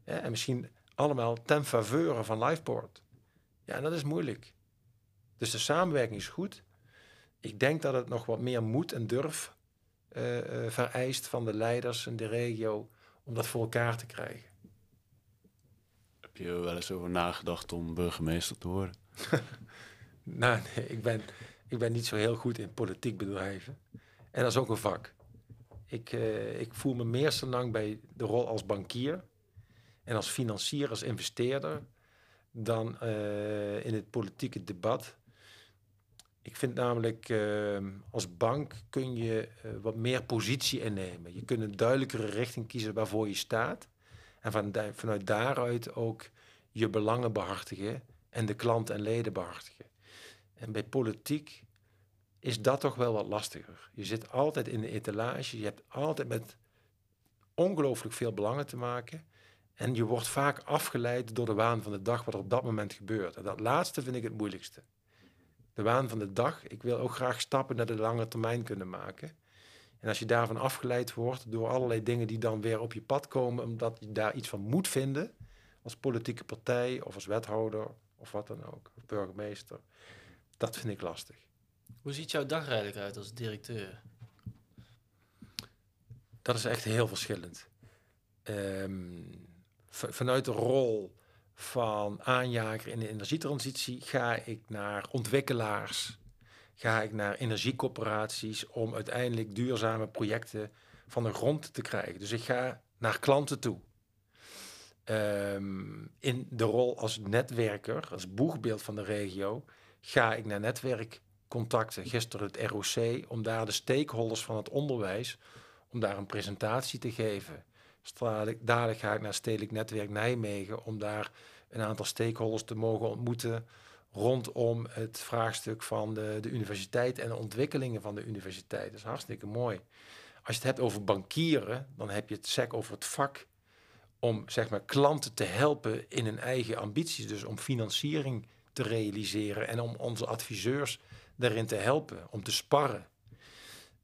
Speaker 1: En misschien allemaal ten faveur van Liveport. Ja, dat is moeilijk. Dus de samenwerking is goed. Ik denk dat het nog wat meer moed en durf uh, uh, vereist van de leiders in de regio om dat voor elkaar te krijgen.
Speaker 2: Heb je wel eens over nagedacht om burgemeester te worden?
Speaker 1: nou, nee, ik ben, ik ben niet zo heel goed in politiek bedrijven. En dat is ook een vak. Ik, uh, ik voel me meer zo lang bij de rol als bankier en als financier, als investeerder, dan uh, in het politieke debat. Ik vind namelijk, uh, als bank kun je wat meer positie innemen. Je kunt een duidelijkere richting kiezen waarvoor je staat. En van, vanuit daaruit ook je belangen behartigen en de klant en leden behartigen. En bij politiek is dat toch wel wat lastiger. Je zit altijd in de etalage, je hebt altijd met ongelooflijk veel belangen te maken. En je wordt vaak afgeleid door de waan van de dag, wat er op dat moment gebeurt. En dat laatste vind ik het moeilijkste. De waan van de dag. Ik wil ook graag stappen naar de lange termijn kunnen maken. En als je daarvan afgeleid wordt door allerlei dingen die dan weer op je pad komen, omdat je daar iets van moet vinden, als politieke partij of als wethouder of wat dan ook, of burgemeester, dat vind ik lastig.
Speaker 3: Hoe ziet jouw dag eigenlijk uit als directeur?
Speaker 1: dat is echt heel verschillend. Ehm, vanuit de rol van aanjager in de energietransitie ga ik naar ontwikkelaars, ga ik naar energiecoöperaties om uiteindelijk duurzame projecten van de grond te krijgen. Dus ik ga naar klanten toe. Ehm, in de rol als netwerker, als boegbeeld van de regio, ga ik naar netwerkcontacten, gisteren het ROC, om daar de stakeholders van het onderwijs, om daar een presentatie te geven. Dadelijk, ga ik naar Stedelijk Netwerk Nijmegen om daar een aantal stakeholders te mogen ontmoeten rondom het vraagstuk van de, de universiteit en de ontwikkelingen van de universiteit. Dat is hartstikke mooi. Als je het hebt over bankieren, dan heb je het SEC over het vak om zeg maar, klanten te helpen in hun eigen ambities. Dus om financiering te realiseren en om onze adviseurs daarin te helpen, om te sparren.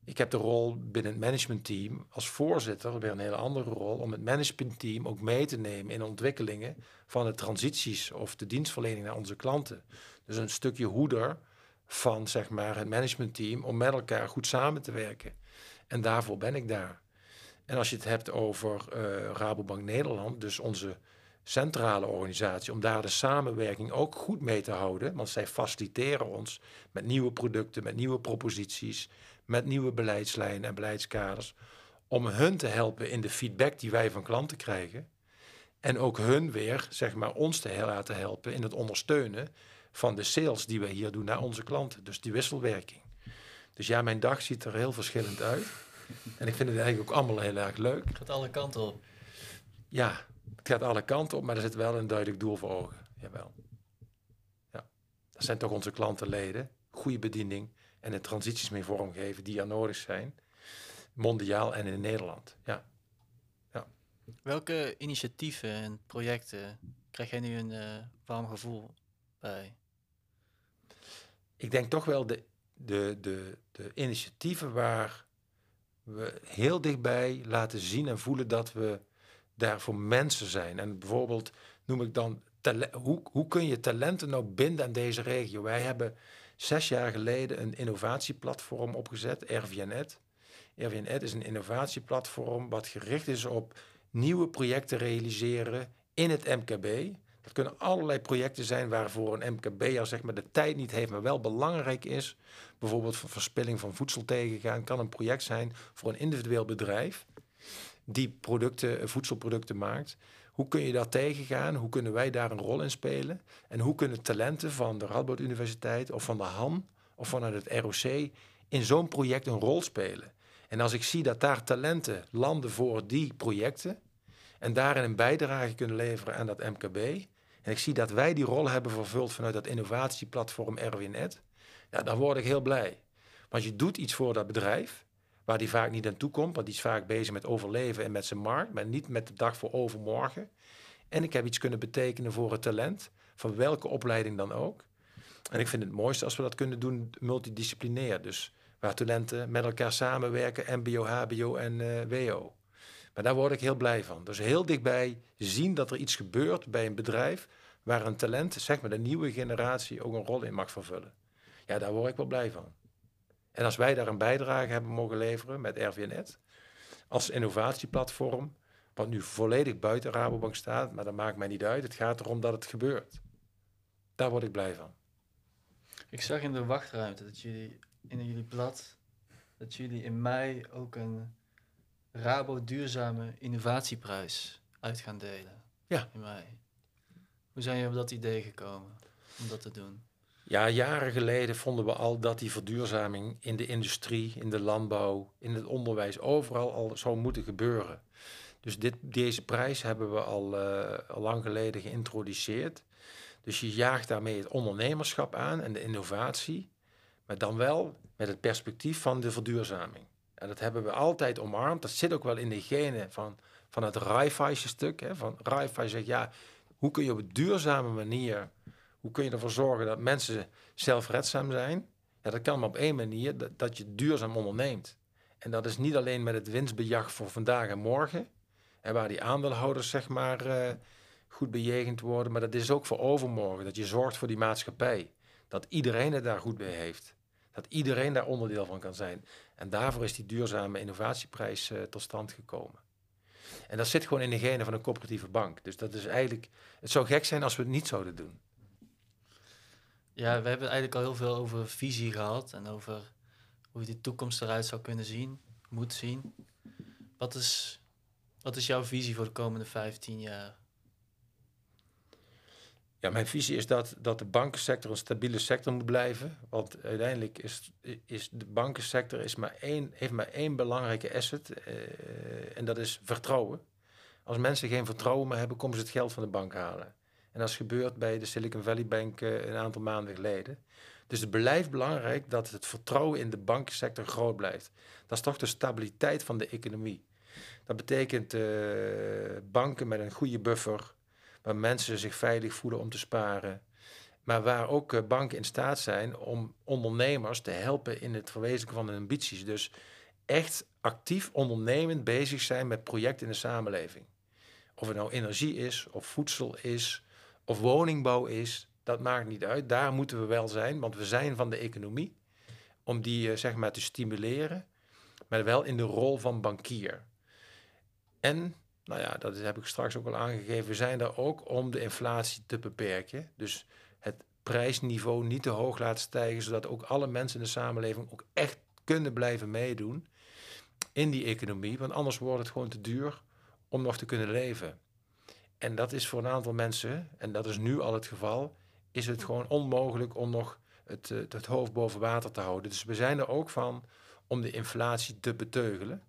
Speaker 1: Ik heb de rol binnen het managementteam als voorzitter, weer een hele andere rol, om het managementteam ook mee te nemen in ontwikkelingen van de transities of de dienstverlening naar onze klanten. Dus een stukje hoeder van zeg maar, het managementteam om met elkaar goed samen te werken. En daarvoor ben ik daar. En als je het hebt over uh, Rabobank Nederland, dus onze centrale organisatie, om daar de samenwerking ook goed mee te houden. Want zij faciliteren ons met nieuwe producten, met nieuwe proposities, met nieuwe beleidslijnen en beleidskaders. Om hun te helpen in de feedback die wij van klanten krijgen. En ook hun weer, zeg maar, ons te laten helpen in het ondersteunen van de sales die wij hier doen naar onze klanten. Dus die wisselwerking. Dus ja, mijn dag ziet er heel verschillend uit. En ik vind het eigenlijk ook allemaal heel erg leuk.
Speaker 3: Het gaat alle kanten op.
Speaker 1: Ja, het gaat alle kanten op, maar er zit wel een duidelijk doel voor ogen. Jawel. Ja, dat zijn toch onze klantenleden. Goede bediening en de transities mee vormgeven die er nodig zijn. Mondiaal en in Nederland. Ja. ja.
Speaker 3: Welke initiatieven en projecten krijg jij nu een uh, warm gevoel bij?
Speaker 1: Ik denk toch wel de, de, de, de initiatieven waar we heel dichtbij laten zien en voelen dat we daar voor mensen zijn. En bijvoorbeeld noem ik dan, hoe, hoe kun je talenten nou binden aan deze regio? Wij hebben zes jaar geleden een innovatieplatform opgezet, RVNet. RVNet is een innovatieplatform wat gericht is op nieuwe projecten realiseren in het MKB. Dat kunnen allerlei projecten zijn waarvoor een MKB'er zeg maar, de tijd niet heeft, maar wel belangrijk is. Bijvoorbeeld voor verspilling van voedsel tegengaan kan een project zijn voor een individueel bedrijf die producten, voedselproducten maakt. Hoe kun je dat tegengaan? Hoe kunnen wij daar een rol in spelen? En hoe kunnen talenten van de Radboud Universiteit of van de HAN of vanuit het ROC in zo'n project een rol spelen? En als ik zie dat daar talenten landen voor die projecten en daarin een bijdrage kunnen leveren aan dat MKB, en ik zie dat wij die rol hebben vervuld vanuit dat innovatieplatform RWNet, ja, dan word ik heel blij. Want je doet iets voor dat bedrijf, waar die vaak niet aan toe komt, want die is vaak bezig met overleven en met zijn markt, maar niet met de dag voor overmorgen. En ik heb iets kunnen betekenen voor het talent, van welke opleiding dan ook. En ik vind het mooiste als we dat kunnen doen multidisciplinair. Dus waar talenten met elkaar samenwerken, MBO, HBO en uh, WO. Maar daar word ik heel blij van. Dus heel dichtbij zien dat er iets gebeurt bij een bedrijf waar een talent, zeg maar de nieuwe generatie, ook een rol in mag vervullen. Ja, daar word ik wel blij van. En als wij daar een bijdrage hebben mogen leveren met RVNet, als innovatieplatform, wat nu volledig buiten Rabobank staat, maar dat maakt mij niet uit. Het gaat erom dat het gebeurt. Daar word ik blij van.
Speaker 3: Ik zag in de wachtruimte dat jullie in jullie blad, dat jullie in mei ook een Rabo Duurzame Innovatieprijs uit gaan delen.
Speaker 1: Ja.
Speaker 3: In mei. Hoe zijn je op dat idee gekomen om dat te doen?
Speaker 1: Ja, jaren geleden vonden we al dat die verduurzaming in de industrie, in de landbouw, in het onderwijs, overal al zou moeten gebeuren. Dus dit, deze prijs hebben we al, uh, al lang geleden geïntroduceerd. Dus je jaagt daarmee het ondernemerschap aan en de innovatie, maar dan wel met het perspectief van de verduurzaming. En dat hebben we altijd omarmd. Dat zit ook wel in de genen van, van het Raiffeisen stuk. Hè? Van zegt, ja, hoe kun je op een duurzame manier hoe kun je ervoor zorgen dat mensen zelfredzaam zijn? Ja, dat kan op één manier, dat, je duurzaam onderneemt. En dat is niet alleen met het winstbejag voor vandaag en morgen, en waar die aandeelhouders zeg maar uh, goed bejegend worden, maar dat is ook voor overmorgen, dat je zorgt voor die maatschappij. Dat iedereen het daar goed bij heeft. Dat iedereen daar onderdeel van kan zijn. En daarvoor is die duurzame innovatieprijs uh, tot stand gekomen. En dat zit gewoon in de genen van een coöperatieve bank. Dus dat is eigenlijk, het zou gek zijn als we het niet zouden doen.
Speaker 3: Ja, we hebben eigenlijk al heel veel over visie gehad en over hoe je de toekomst eruit zou kunnen zien, moet zien. Wat is, wat is jouw visie voor de komende 15 jaar?
Speaker 1: Ja, mijn visie is dat, dat de bankensector een stabiele sector moet blijven. Want uiteindelijk is, is de bankensector is maar één, heeft maar één belangrijke asset. Uh, en dat is vertrouwen. Als mensen geen vertrouwen meer hebben, komen ze het geld van de bank halen. En dat is gebeurd bij de Silicon Valley Bank uh, een aantal maanden geleden. Dus het blijft belangrijk dat het vertrouwen in de bankensector groot blijft. Dat is toch de stabiliteit van de economie. Dat betekent uh, banken met een goede buffer, waar mensen zich veilig voelen om te sparen. Maar waar ook uh, banken in staat zijn om ondernemers te helpen in het verwezenlijken van hun ambities. Dus echt actief ondernemend bezig zijn met projecten in de samenleving. Of het nou energie is, of voedsel is, of woningbouw is, dat maakt niet uit. Daar moeten we wel zijn, want we zijn van de economie. Om die uh, zeg maar te stimuleren, maar wel in de rol van bankier. En, nou ja, dat heb ik straks ook al aangegeven, we zijn daar ook om de inflatie te beperken. Dus het prijsniveau niet te hoog laten stijgen, zodat ook alle mensen in de samenleving ook echt kunnen blijven meedoen in die economie. Want anders wordt het gewoon te duur om nog te kunnen leven. En dat is voor een aantal mensen, en dat is nu al het geval, is het gewoon onmogelijk om nog het, eh, het hoofd boven water te houden. Dus we zijn er ook van om de inflatie te beteugelen.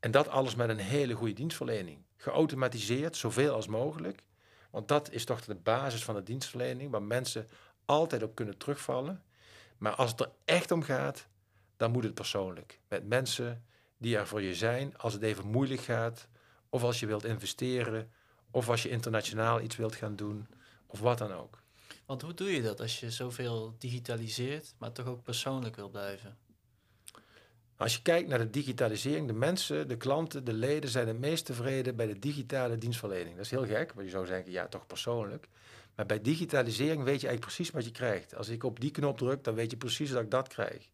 Speaker 1: En dat alles met een hele goede dienstverlening. Geautomatiseerd, zoveel als mogelijk. Want dat is toch de basis van de dienstverlening, waar mensen altijd op kunnen terugvallen. Maar als het er echt om gaat, dan moet het persoonlijk. Met mensen die er voor je zijn als het even moeilijk gaat, of als je wilt investeren, of als je internationaal iets wilt gaan doen, of wat dan ook.
Speaker 3: Want hoe doe je dat als je zoveel digitaliseert, maar toch ook persoonlijk wil blijven?
Speaker 1: Als je kijkt naar de digitalisering, de mensen, de klanten, de leden zijn het meest tevreden bij de digitale dienstverlening. Dat is heel gek, want je zou zeggen, ja, toch persoonlijk. Maar bij digitalisering weet je eigenlijk precies wat je krijgt. Als ik op die knop druk, dan weet je precies dat ik dat krijg.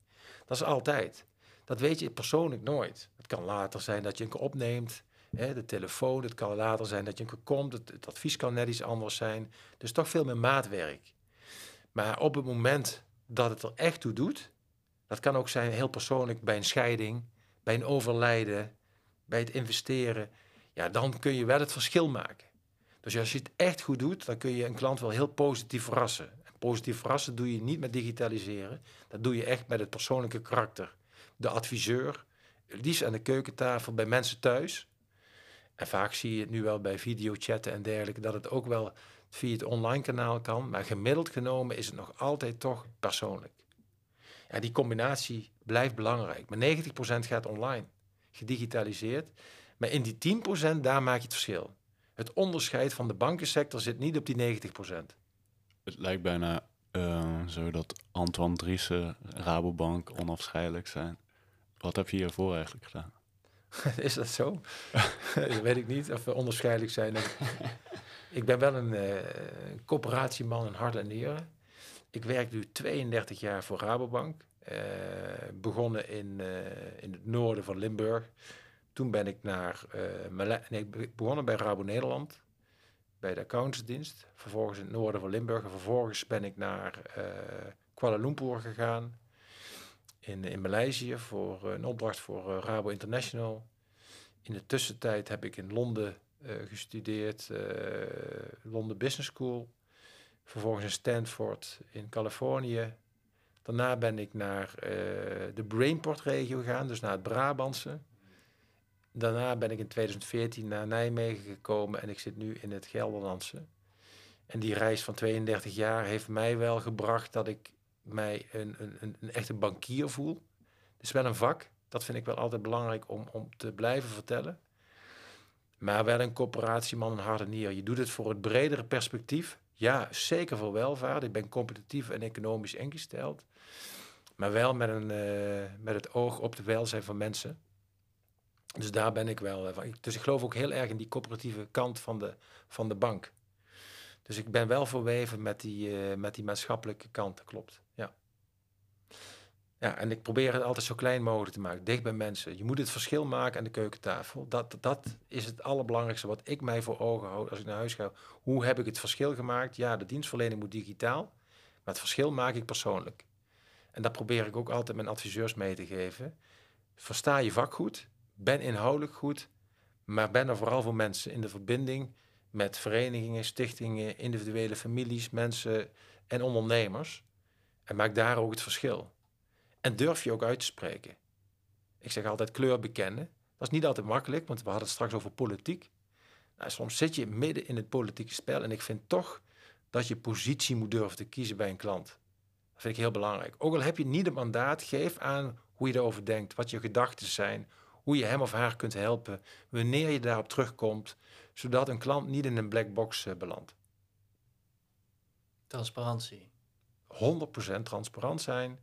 Speaker 1: Dat is altijd. Dat weet je persoonlijk nooit. Het kan later zijn dat je een keer opneemt, de telefoon. Het kan later zijn dat je een keer komt. Het, het advies kan net iets anders zijn. Dus toch veel meer maatwerk. Maar op het moment dat het er echt toe doet, dat kan ook zijn heel persoonlijk bij een scheiding, bij een overlijden, bij het investeren. Ja, dan kun je wel het verschil maken. Dus als je het echt goed doet, dan kun je een klant wel heel positief verrassen. En positief verrassen doe je niet met digitaliseren. Dat doe je echt met het persoonlijke karakter. De adviseur, liefst aan de keukentafel bij mensen thuis. En vaak zie je het nu wel bij videochatten en dergelijke, dat het ook wel via het online kanaal kan. Maar gemiddeld genomen is het nog altijd toch persoonlijk. Ja, die combinatie blijft belangrijk. Maar 90% gaat online, gedigitaliseerd. Maar in die 10% daar maak je het verschil. Het onderscheid van de bankensector zit niet op die 90%.
Speaker 2: Het lijkt bijna uh, zo dat Antoine Driessen, Rabobank onafscheidelijk zijn. Wat heb je hiervoor eigenlijk gedaan?
Speaker 1: is dat zo? dat weet ik niet of we onderscheidelijk zijn. ik ben wel een uh, coöperatieman in hart en nieren. Ik werk nu 32 jaar voor Rabobank. Uh, begonnen in, uh, in het noorden van Limburg. Toen ben ik naar nee, begonnen bij Rabo Nederland, bij de accountsdienst. Vervolgens in het noorden van Limburg. En vervolgens ben ik naar Kuala Lumpur gegaan in, in Maleisië voor een opdracht voor uh, Rabo International. In de tussentijd heb ik in Londen uh, gestudeerd, Londen Business School. Vervolgens in Stanford in Californië. Daarna ben ik naar de Brainport-regio gegaan, dus naar het Brabantse. Daarna ben ik in 2014 naar Nijmegen gekomen en ik zit nu in het Gelderlandse. En die reis van 32 jaar heeft mij wel gebracht dat ik mij een, een, een echte bankier voel. Het is wel een vak. Dat vind ik wel altijd belangrijk om, om te blijven vertellen. Maar wel een coöperatieman, een hart en nier. Je doet het voor het bredere perspectief. Ja, zeker voor welvaart. Ik ben competitief en economisch ingesteld. Maar wel met, een, uh, met het oog op de welzijn van mensen. Dus daar ben ik wel van. Dus ik geloof ook heel erg in die coöperatieve kant van de, van de bank. Dus ik ben wel verweven met die, uh, met die maatschappelijke kant, klopt. Ja. En ik probeer het altijd zo klein mogelijk te maken, dicht bij mensen. Je moet het verschil maken aan de keukentafel. Dat, dat is het allerbelangrijkste wat ik mij voor ogen houd als ik naar huis ga. Hoe heb ik het verschil gemaakt? Ja, de dienstverlening moet digitaal, maar het verschil maak ik persoonlijk. En dat probeer ik ook altijd mijn adviseurs mee te geven. Versta je vak goed, ben inhoudelijk goed, maar ben er vooral voor mensen in de verbinding met verenigingen, stichtingen, individuele families, mensen en ondernemers. En maak daar ook het verschil. En durf je ook uit te spreken. Ik zeg altijd kleur bekennen. Dat is niet altijd makkelijk, want we hadden het straks over politiek. Nou, soms zit je midden in het politieke spel en ik vind toch dat je positie moet durven te kiezen bij een klant. Dat vind ik heel belangrijk. Ook al heb je niet het mandaat, geef aan hoe je erover denkt, wat je gedachten zijn, hoe je hem of haar kunt helpen, wanneer je daarop terugkomt, zodat een klant niet in een black box uh, belandt.
Speaker 3: Transparantie.
Speaker 1: 100% transparant zijn.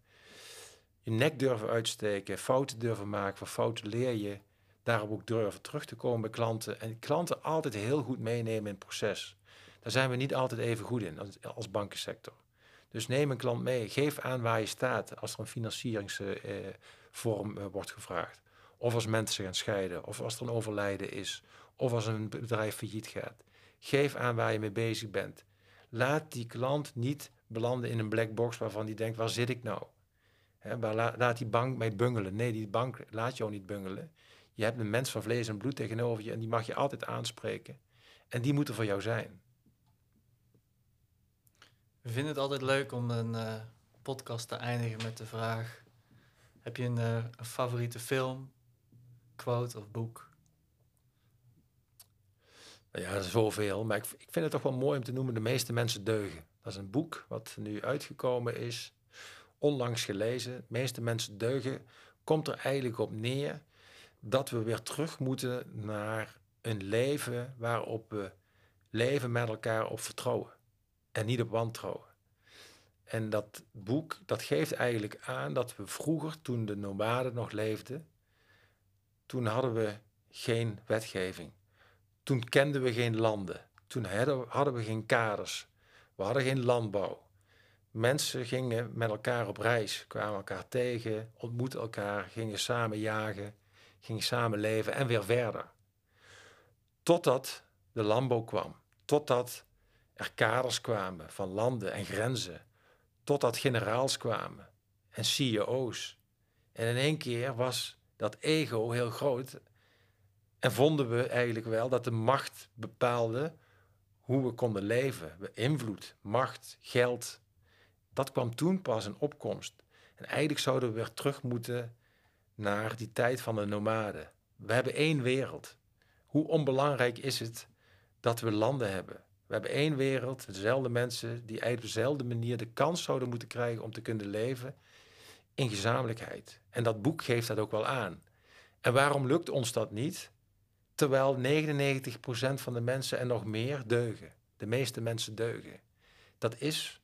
Speaker 1: Je nek durven uitsteken, fouten durven maken, van fouten leer je. Daarop ook durven terug te komen bij klanten. En klanten altijd heel goed meenemen in het proces. Daar zijn we niet altijd even goed in als, bankensector. Dus neem een klant mee. Geef aan waar je staat als er een financieringsvorm eh, eh, wordt gevraagd. Of als mensen gaan scheiden. Of als er een overlijden is. Of als een bedrijf failliet gaat. Geef aan waar je mee bezig bent. Laat die klant niet belanden in een black box waarvan die denkt, waar zit ik nou? He, laat die bank mij bungelen. Nee, die bank laat jou niet bungelen. Je hebt een mens van vlees en bloed tegenover je en die mag je altijd aanspreken. En die moeten voor jou zijn.
Speaker 3: We vinden het altijd leuk om een uh, podcast te eindigen met de vraag: Heb je een, uh, een favoriete film, quote of boek?
Speaker 1: Ja, er is zoveel. Maar ik, ik vind het toch wel mooi om te noemen: De meeste mensen deugen. Dat is een boek wat nu uitgekomen is, onlangs gelezen. De meeste mensen deugen. Komt er eigenlijk op neer dat we weer terug moeten naar een leven waarop we leven met elkaar op vertrouwen en niet op wantrouwen. En dat boek, dat geeft eigenlijk aan dat we vroeger, toen de nomaden nog leefden, toen hadden we geen wetgeving. Toen kenden we geen landen. Toen hadden we geen kaders. We hadden geen landbouw. Mensen gingen met elkaar op reis, kwamen elkaar tegen, ontmoetten elkaar, gingen samen jagen, gingen samen leven en weer verder. Totdat de landbouw kwam, totdat er kaders kwamen van landen en grenzen, totdat generaals kwamen en CEO's. En in één keer was dat ego heel groot en vonden we eigenlijk wel dat de macht bepaalde hoe we konden leven. Invloed, macht, geld. Dat kwam toen pas in opkomst. En eigenlijk zouden we weer terug moeten naar die tijd van de nomaden. We hebben één wereld. Hoe onbelangrijk is het dat we landen hebben? We hebben één wereld, dezelfde mensen die op dezelfde manier de kans zouden moeten krijgen om te kunnen leven in gezamenlijkheid. En dat boek geeft dat ook wel aan. En waarom lukt ons dat niet? Terwijl 99% van de mensen en nog meer deugen. De meeste mensen deugen. Dat is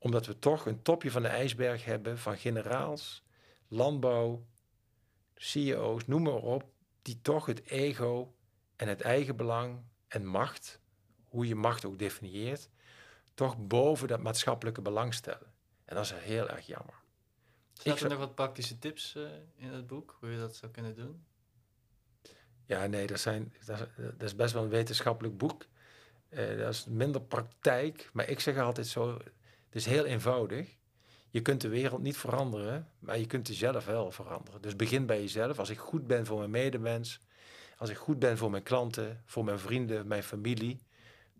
Speaker 1: omdat we toch een topje van de ijsberg hebben van generaals, landbouw, CEO's, noem maar op, die toch het ego en het eigen belang en macht, hoe je macht ook definieert, toch boven dat maatschappelijke belang stellen. En dat is heel erg jammer.
Speaker 3: Zijn er nog wat praktische tips uh, in het boek, hoe je dat zou kunnen doen?
Speaker 1: Ja, nee, dat, zijn, dat, is best wel een wetenschappelijk boek. Uh, dat is minder praktijk, maar ik zeg altijd zo, het is heel eenvoudig. Je kunt de wereld niet veranderen, maar je kunt jezelf wel veranderen. Dus begin bij jezelf. Als ik goed ben voor mijn medemens, als ik goed ben voor mijn klanten, voor mijn vrienden, mijn familie,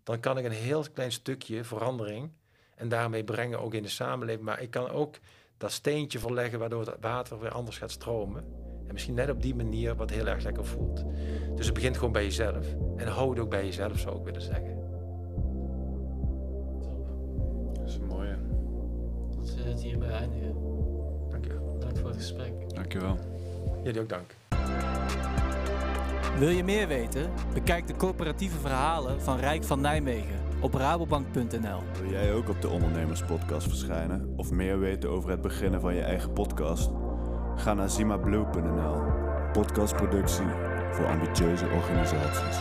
Speaker 1: dan kan ik een heel klein stukje verandering en daarmee brengen ook in de samenleving. Maar ik kan ook dat steentje verleggen waardoor het water weer anders gaat stromen. En misschien net op die manier wat heel erg lekker voelt. Dus het begint gewoon bij jezelf. En hou het ook bij jezelf, zou ik willen zeggen.
Speaker 2: Is een mooie.
Speaker 3: Dat we het hierbij eindigen.
Speaker 1: Dank je wel.
Speaker 3: Dank voor het gesprek.
Speaker 2: Dank je wel.
Speaker 1: Jullie ook dank.
Speaker 3: Wil je meer weten? Bekijk de corporatieve verhalen van Rijk van Nijmegen op rabobank.nl.
Speaker 4: Wil jij ook op de Ondernemerspodcast verschijnen of meer weten over het beginnen van je eigen podcast? Ga naar zimablue.nl. Podcastproductie voor ambitieuze organisaties.